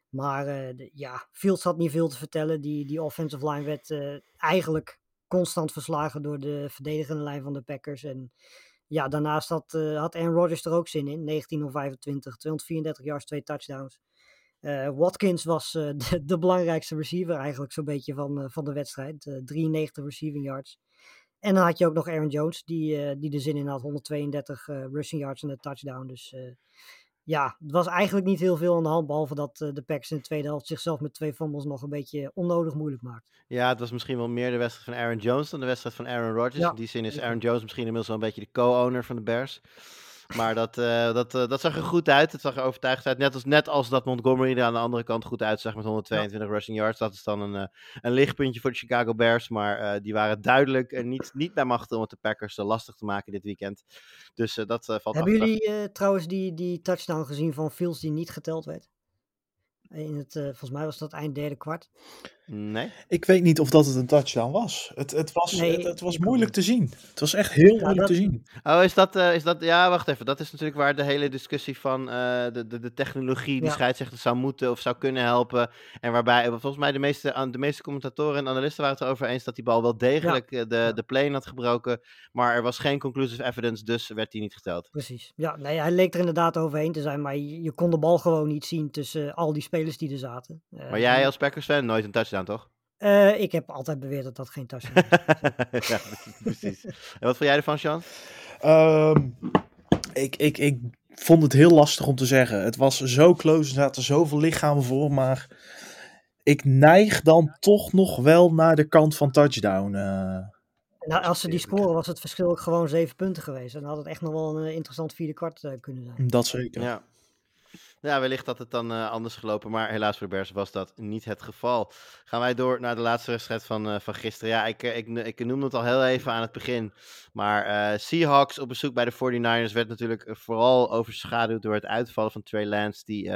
Maar ja, Fields had niet veel te vertellen. Die, die offensive line werd eigenlijk constant verslagen door de verdedigende lijn van de Packers. En ja, daarnaast had, had Aaron Rodgers er ook zin in. 19 of 25, 234 yards, twee touchdowns. Eh, Watkins was eh, *laughs* de, de belangrijkste receiver eigenlijk zo'n beetje van, eh, van de wedstrijd. Eh, 93 receiving yards. En dan had je ook nog Aaron Jones, die, die er zin in had. 132 eh, rushing yards en een touchdown. Dus ja, het was eigenlijk niet heel veel aan de hand. Behalve dat de Packers in de tweede helft zichzelf met twee fumbles nog een beetje onnodig moeilijk maakt. Ja, het was misschien wel meer de wedstrijd van Aaron Jones dan de wedstrijd van Aaron Rodgers. Ja, In die zin is. Aaron Jones misschien inmiddels wel een beetje de co-owner van de Bears. Maar dat, eh, dat, eh, dat zag er goed uit. Het zag er overtuigd uit. Net als, net als dat Montgomery er aan de andere kant goed uitzag met 122 rushing yards. Dat is dan een, eh, een lichtpuntje voor de Chicago Bears. Maar die waren duidelijk eh, niet, niet bij machten om het de Packers lastig te maken dit weekend. Dus dat valt Hebben jullie trouwens die, die touchdown gezien van Fields die niet geteld werd? In het, volgens mij was dat eind derde kwart. Nee? Ik weet niet of dat het een touchdown was. Het, het was, Nee, het, het was moeilijk te zien. Het was echt heel Ja, moeilijk dat- te zien. Oh, is dat, eh, is dat... Ja, wacht even. Dat is natuurlijk waar de hele discussie van eh, de, de, de technologie die Ja. scheidsrechter zou moeten of zou kunnen helpen. En waarbij eh, volgens mij de meeste, de meeste commentatoren en analisten waren het erover eens dat die bal wel degelijk de, de plane had gebroken. Maar er was geen conclusive evidence, dus werd die niet geteld. Precies. Ja, nee, hij leek er inderdaad overheen te zijn, maar je, je kon de bal gewoon niet zien tussen al die spelers die er zaten. Maar jij als Packers-fan, nooit een touchdown, toch? eh, ik heb altijd beweerd dat dat geen touchdown was. *laughs* ja, precies. En wat vond jij ervan, Sean? Ehm, ik, ik, ik vond het heel lastig om te zeggen. Het was zo close, er zaten zoveel lichamen voor, maar ik neig dan toch nog wel naar de kant van touchdown. eh. Nou, als ze die scoren, was het verschil ook gewoon zeven punten geweest. En dan had het echt nog wel een eh, interessant vierde kwart kunnen zijn. dat zeker. Ja. Ja, wellicht had het dan eh, anders gelopen, maar helaas voor de Bears was dat niet het geval. Gaan wij door naar de laatste wedstrijd van, eh, van gisteren. Ja, ik, eh, ik, ik noemde het al heel even aan het begin, maar Seahawks op bezoek bij de 49ers werd natuurlijk vooral overschaduwd door het uitvallen van Trey Lance, die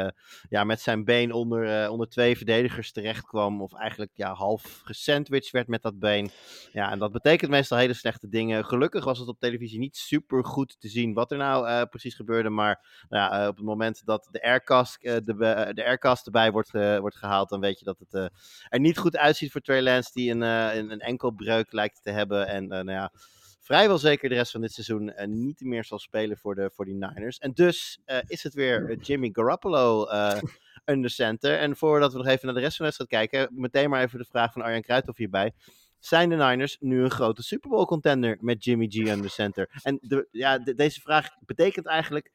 ja, met zijn been onder, onder twee verdedigers terecht kwam, of eigenlijk ja, half gesandwiched werd met dat been. Ja, en dat betekent meestal hele slechte dingen. Gelukkig was het op televisie niet super goed te zien wat er nou precies gebeurde, maar nou ja, op het moment dat de aircast, eh, de, be- de aircast erbij wordt, eh, wordt gehaald, dan weet je dat het eh, er niet goed uitziet voor Trey Lance, die een, eh, een, een enkelbreuk lijkt te hebben. En eh, nou ja, vrijwel zeker de rest van dit seizoen eh, niet meer zal spelen voor de 49ers. En dus eh, is het weer eh, Jimmy Garoppolo eh under center. En voordat we nog even naar de rest van de wedstrijd kijken, meteen maar even de vraag van Arjan Kruithoff hierbij. Zijn de Niners nu een grote Super Bowl contender met Jimmy G under center? En de, ja, de- deze vraag betekent eigenlijk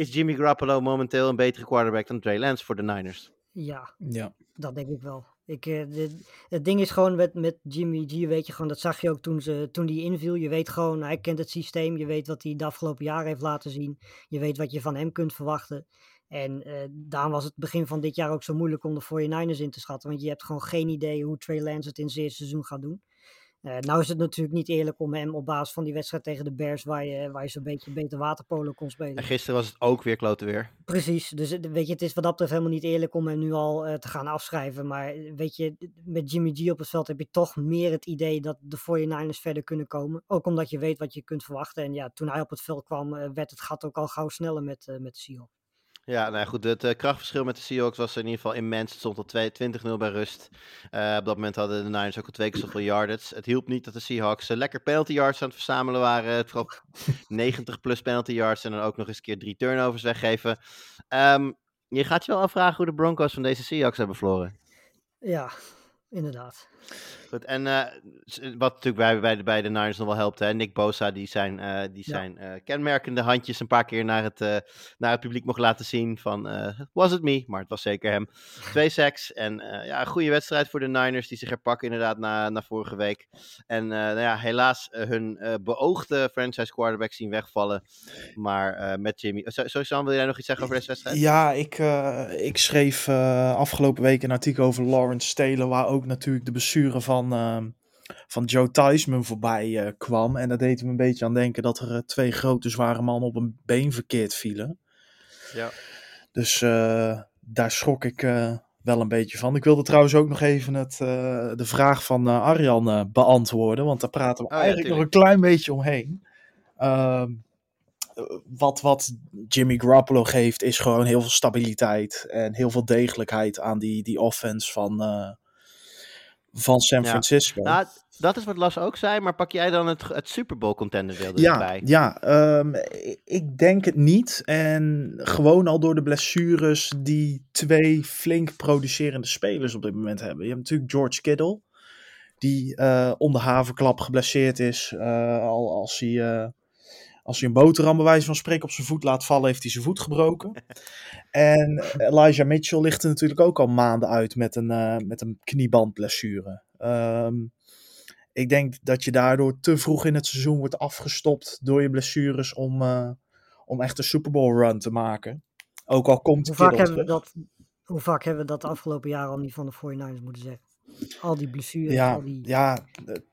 is Jimmy Garoppolo momenteel een betere quarterback dan Trey Lance voor de Niners? Ja, Ja. dat denk ik wel. Ik, eh, de- het ding is gewoon met, met Jimmy G, weet je gewoon, dat zag je ook toen, ze, toen die inviel. Je weet gewoon, hij kent het systeem. Je weet wat hij de afgelopen jaren heeft laten zien. Je weet wat je van hem kunt verwachten. En eh, daarom was het begin van dit jaar ook zo moeilijk om de 49ers in te schatten. Want je hebt gewoon geen idee hoe Trey Lance het in zijn eerste seizoen gaat doen. Eh, nou is het natuurlijk niet eerlijk om hem op basis van die wedstrijd tegen de Bears, waar je, waar je zo'n beetje beter waterpolo kon spelen. En gisteren was het ook weer klote weer. Precies, dus weet je, het is wat dat betreft helemaal niet eerlijk om hem nu al eh, te gaan afschrijven. Maar eh, weet je, met Jimmy G op het veld heb je toch meer het idee dat de 49ers verder kunnen komen. Ook omdat je weet wat je kunt verwachten. En ja, toen hij op het veld kwam, werd het gat ook al gauw sneller met, met de Seahawks. Ja, nou ja, goed. Het uh, krachtverschil met de Seahawks was in ieder geval immens. Het stond al 20-0 bij rust. Uh, op dat moment hadden de Niners ook al twee keer zoveel yards. Het hielp niet dat de Seahawks uh, lekker penalty yards aan het verzamelen waren. Vooral *laughs* 90 plus penalty yards en dan ook nog eens een keer drie turnovers weggeven. Um, je gaat je wel afvragen hoe de Broncos van deze Seahawks hebben verloren. Ja, inderdaad. Goed, en uh, wat natuurlijk bij, bij, de, bij de Niners nog wel helpt, hè? Nick Bosa, die zijn, uh, die zijn uh, kenmerkende handjes een paar keer naar het, naar het publiek mocht laten zien van, was it me? Maar het was zeker hem. *laughs* Twee sacks en ja, een goede wedstrijd voor de Niners, die zich herpakken inderdaad na, na vorige week. En nou ja, helaas hun beoogde franchise quarterback zien wegvallen, maar met Jimmy. Sowieso, wil jij nog iets zeggen over deze wedstrijd? Ja, ik, ik schreef afgelopen week een artikel over Lawrence Stelen, waar ook natuurlijk de besturen van van, uh, van Joe Theismann voorbij uh, kwam. En dat deed me een beetje aan denken dat er uh, twee grote zware mannen op een been verkeerd vielen. Ja. Dus uh, daar schrok ik wel een beetje van. Ik wilde trouwens ook nog even het, de vraag van Arjan beantwoorden. Want daar praten we ja, eigenlijk nog een klein beetje omheen. Ehm, wat, wat Jimmy Garoppolo geeft is gewoon heel veel stabiliteit en heel veel degelijkheid aan die, die offense van, eh, van San Ja. Francisco. Nou, dat is wat Las ook zei, maar pak jij dan het, het Super Bowl contender deel ja, erbij? ja i- ik denk het niet. En gewoon al door de blessures die twee flink producerende spelers op dit moment hebben. Je hebt natuurlijk George Kittle, die eh om de havenklap geblesseerd is. eh, al als hij, eh, als hij een boterham bij wijze van spreken op zijn voet laat vallen, heeft hij zijn voet gebroken. en Elijah Mitchell ligt er natuurlijk ook al maanden uit met een, eh, met een kniebandblessure. Ehm, ik denk dat je daardoor te vroeg in het seizoen wordt afgestopt door je blessures om, eh, om echt een Super Bowl run te maken. Ook al komt Hoe vaak, hebben we dat, hoe vaak hebben we dat de afgelopen jaren al niet van de 49ers moeten zeggen? Al die blessures, Ja, al die... ja,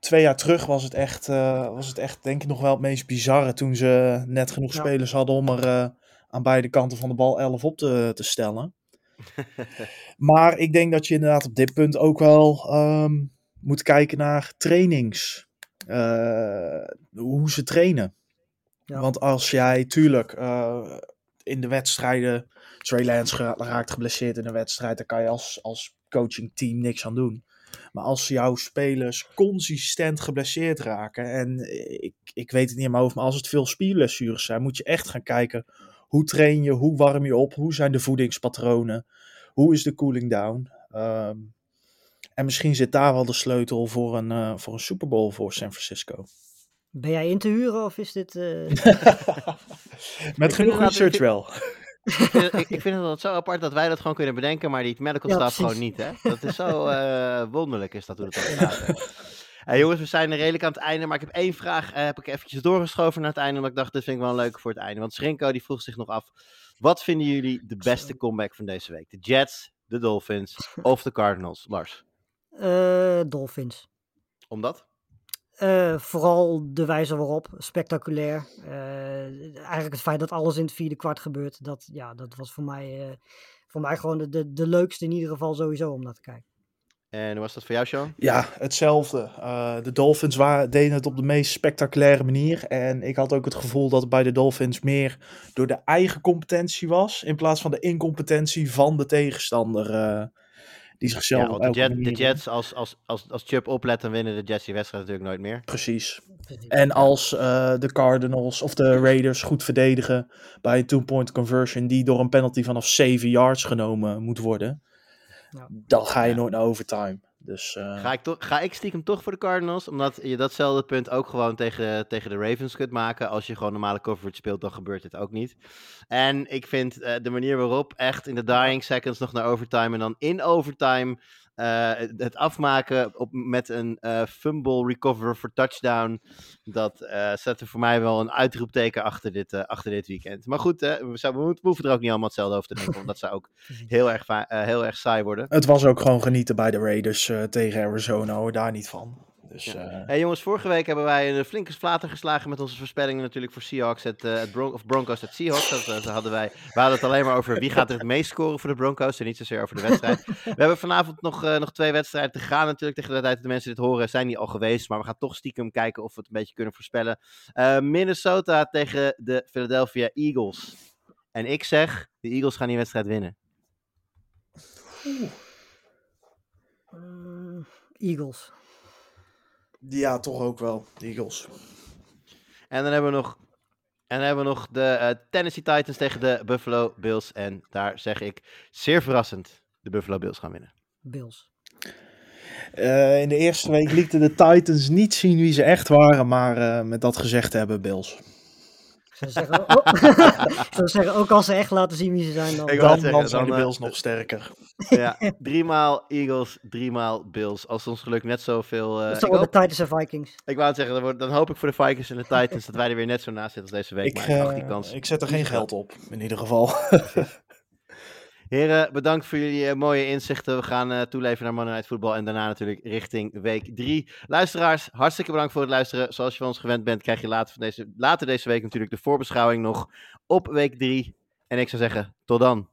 twee jaar terug was het, echt, eh, was het echt, denk ik, nog wel het meest bizarre. Toen ze net genoeg Ja. spelers hadden om er eh, aan beide kanten van de bal 11 op te, te stellen. *laughs* maar ik denk dat je inderdaad op dit punt ook wel ehm, moet kijken naar trainings. Eh, hoe ze trainen. Ja. Want als jij, tuurlijk, in de wedstrijden. Trey Lance raakt geblesseerd in een wedstrijd. Daar kan je als, als coachingteam niks aan doen. Maar als jouw spelers consistent geblesseerd raken. En ik, ik weet het niet in mijn hoofd. Maar als het veel spierblessures zijn. Moet je echt gaan kijken. Hoe train je? Hoe warm je op? Hoe zijn de voedingspatronen? Hoe is de cooling down? Ehm, en misschien zit daar wel de sleutel voor een, eh, voor een Super Bowl voor San Francisco. Ben jij in te huren of is dit... eh, *laughs* *laughs* Met genoeg research wel. Ik, vind, ik, vind het zo apart dat wij dat gewoon kunnen bedenken, maar die medical Ja, gewoon niet, hè? Dat is zo *laughs* eh, wonderlijk, is dat hoe dat gaat. Hey, jongens, we zijn redelijk aan het einde, maar ik heb één vraag, eh, heb ik eventjes doorgeschoven naar het einde, omdat ik dacht, dit vind ik wel leuk voor het einde. Want Schrinko, die vroeg zich nog af, wat vinden jullie de beste comeback van deze week? De Jets, de Dolphins of de Cardinals? Lars, eh, Dolphins. omdat? Eh, vooral de wijze waarop, spectaculair. Eh, eigenlijk het feit dat alles in het vierde kwart gebeurt, dat, ja, dat was voor mij, eh, voor mij gewoon de, de, de leukste in ieder geval sowieso om naar te kijken. En hoe was dat voor jou, Sean? Ja, hetzelfde. Eh, de Dolphins waren, deden het op de meest spectaculaire manier. En ik had ook het gevoel dat het bij de Dolphins meer door de eigen competentie was. In plaats van de incompetentie van de tegenstander. Die zichzelf Ja, de, Jet- de Jets, als, als, als, als Chubb oplet, dan winnen de Jets die wedstrijd natuurlijk nooit meer. Precies. En als eh, de Cardinals of de Raiders goed verdedigen bij een two-point conversion die door een penalty vanaf 7 yards genomen moet worden, Ja. dan ga je Ja. nooit naar overtime. Dus eh, Ga ik, toch, ga ik stiekem toch voor de Cardinals? Omdat je datzelfde punt ook gewoon tegen, tegen de Ravens kunt maken. Als je gewoon normale coverage speelt, dan gebeurt dit ook niet. En ik vind eh, de manier waarop echt in de dying seconds nog naar overtime en dan in overtime eh, het- afmaken op, met een eh, fumble recover voor touchdown. Dat eh, zet er voor mij wel een uitroepteken achter dit, achter dit weekend. Maar goed, we, zou, we, hoeven er ook niet allemaal hetzelfde over te denken. Want dat zou ook *laughs* heel erg, heel erg saai worden. het was ook gewoon genieten bij de Raiders tegen Arizona, hoor daar niet van. Dus eh, Hey jongens, vorige week hebben wij een flinke flater geslagen met onze voorspellingen natuurlijk voor Seahawks, het, eh, het Bron- of Broncos het Seahawks. Dat, eh, dat hadden wij, we hadden het alleen maar over wie gaat er het meest scoren voor de Broncos en niet zozeer over de wedstrijd. *laughs* we hebben vanavond nog, nog twee wedstrijden te gaan natuurlijk. Tegen de tijd dat de mensen dit horen zijn die al geweest, maar we gaan toch stiekem kijken of we het een beetje kunnen voorspellen. Eh, Minnesota tegen de Philadelphia Eagles. En ik zeg, de Eagles gaan die wedstrijd winnen. Mm, Eagles. Ja, toch ook wel. De Eagles. En dan hebben we nog, en dan hebben we nog de eh, Tennessee Titans tegen de Buffalo Bills. En daar zeg ik, zeer verrassend, de Buffalo Bills gaan winnen. Bills. Eh, in de eerste week lieten de Titans niet zien wie ze echt waren, maar eh, met dat gezegd hebben Bills. Ze zeggen, oh, *laughs* ze zeggen ook als ze echt laten zien wie ze zijn dan. Dan, dan zijn de dan, eh, Bills nog sterker. *laughs* Ja, driemaal Eagles, driemaal Bills. Als ons geluk net zoveel... eh Dat zijn de Titans en Vikings. ik wou het zeggen, dan, wordt- dan hoop ik voor de Vikings en de Titans dat wij er weer net zo naast zitten als deze week. Ik, maar ik die eh, kans. ik zet er geen geld op, in ieder geval. *laughs* Heren, bedankt voor jullie eh, mooie inzichten. We gaan eh, toeleven naar Monday Night Football en daarna natuurlijk richting week 3. Luisteraars, hartstikke bedankt voor het luisteren. Zoals je van ons gewend bent, krijg je later, van deze, later deze week natuurlijk de voorbeschouwing nog op week 3. En ik zou zeggen, tot dan.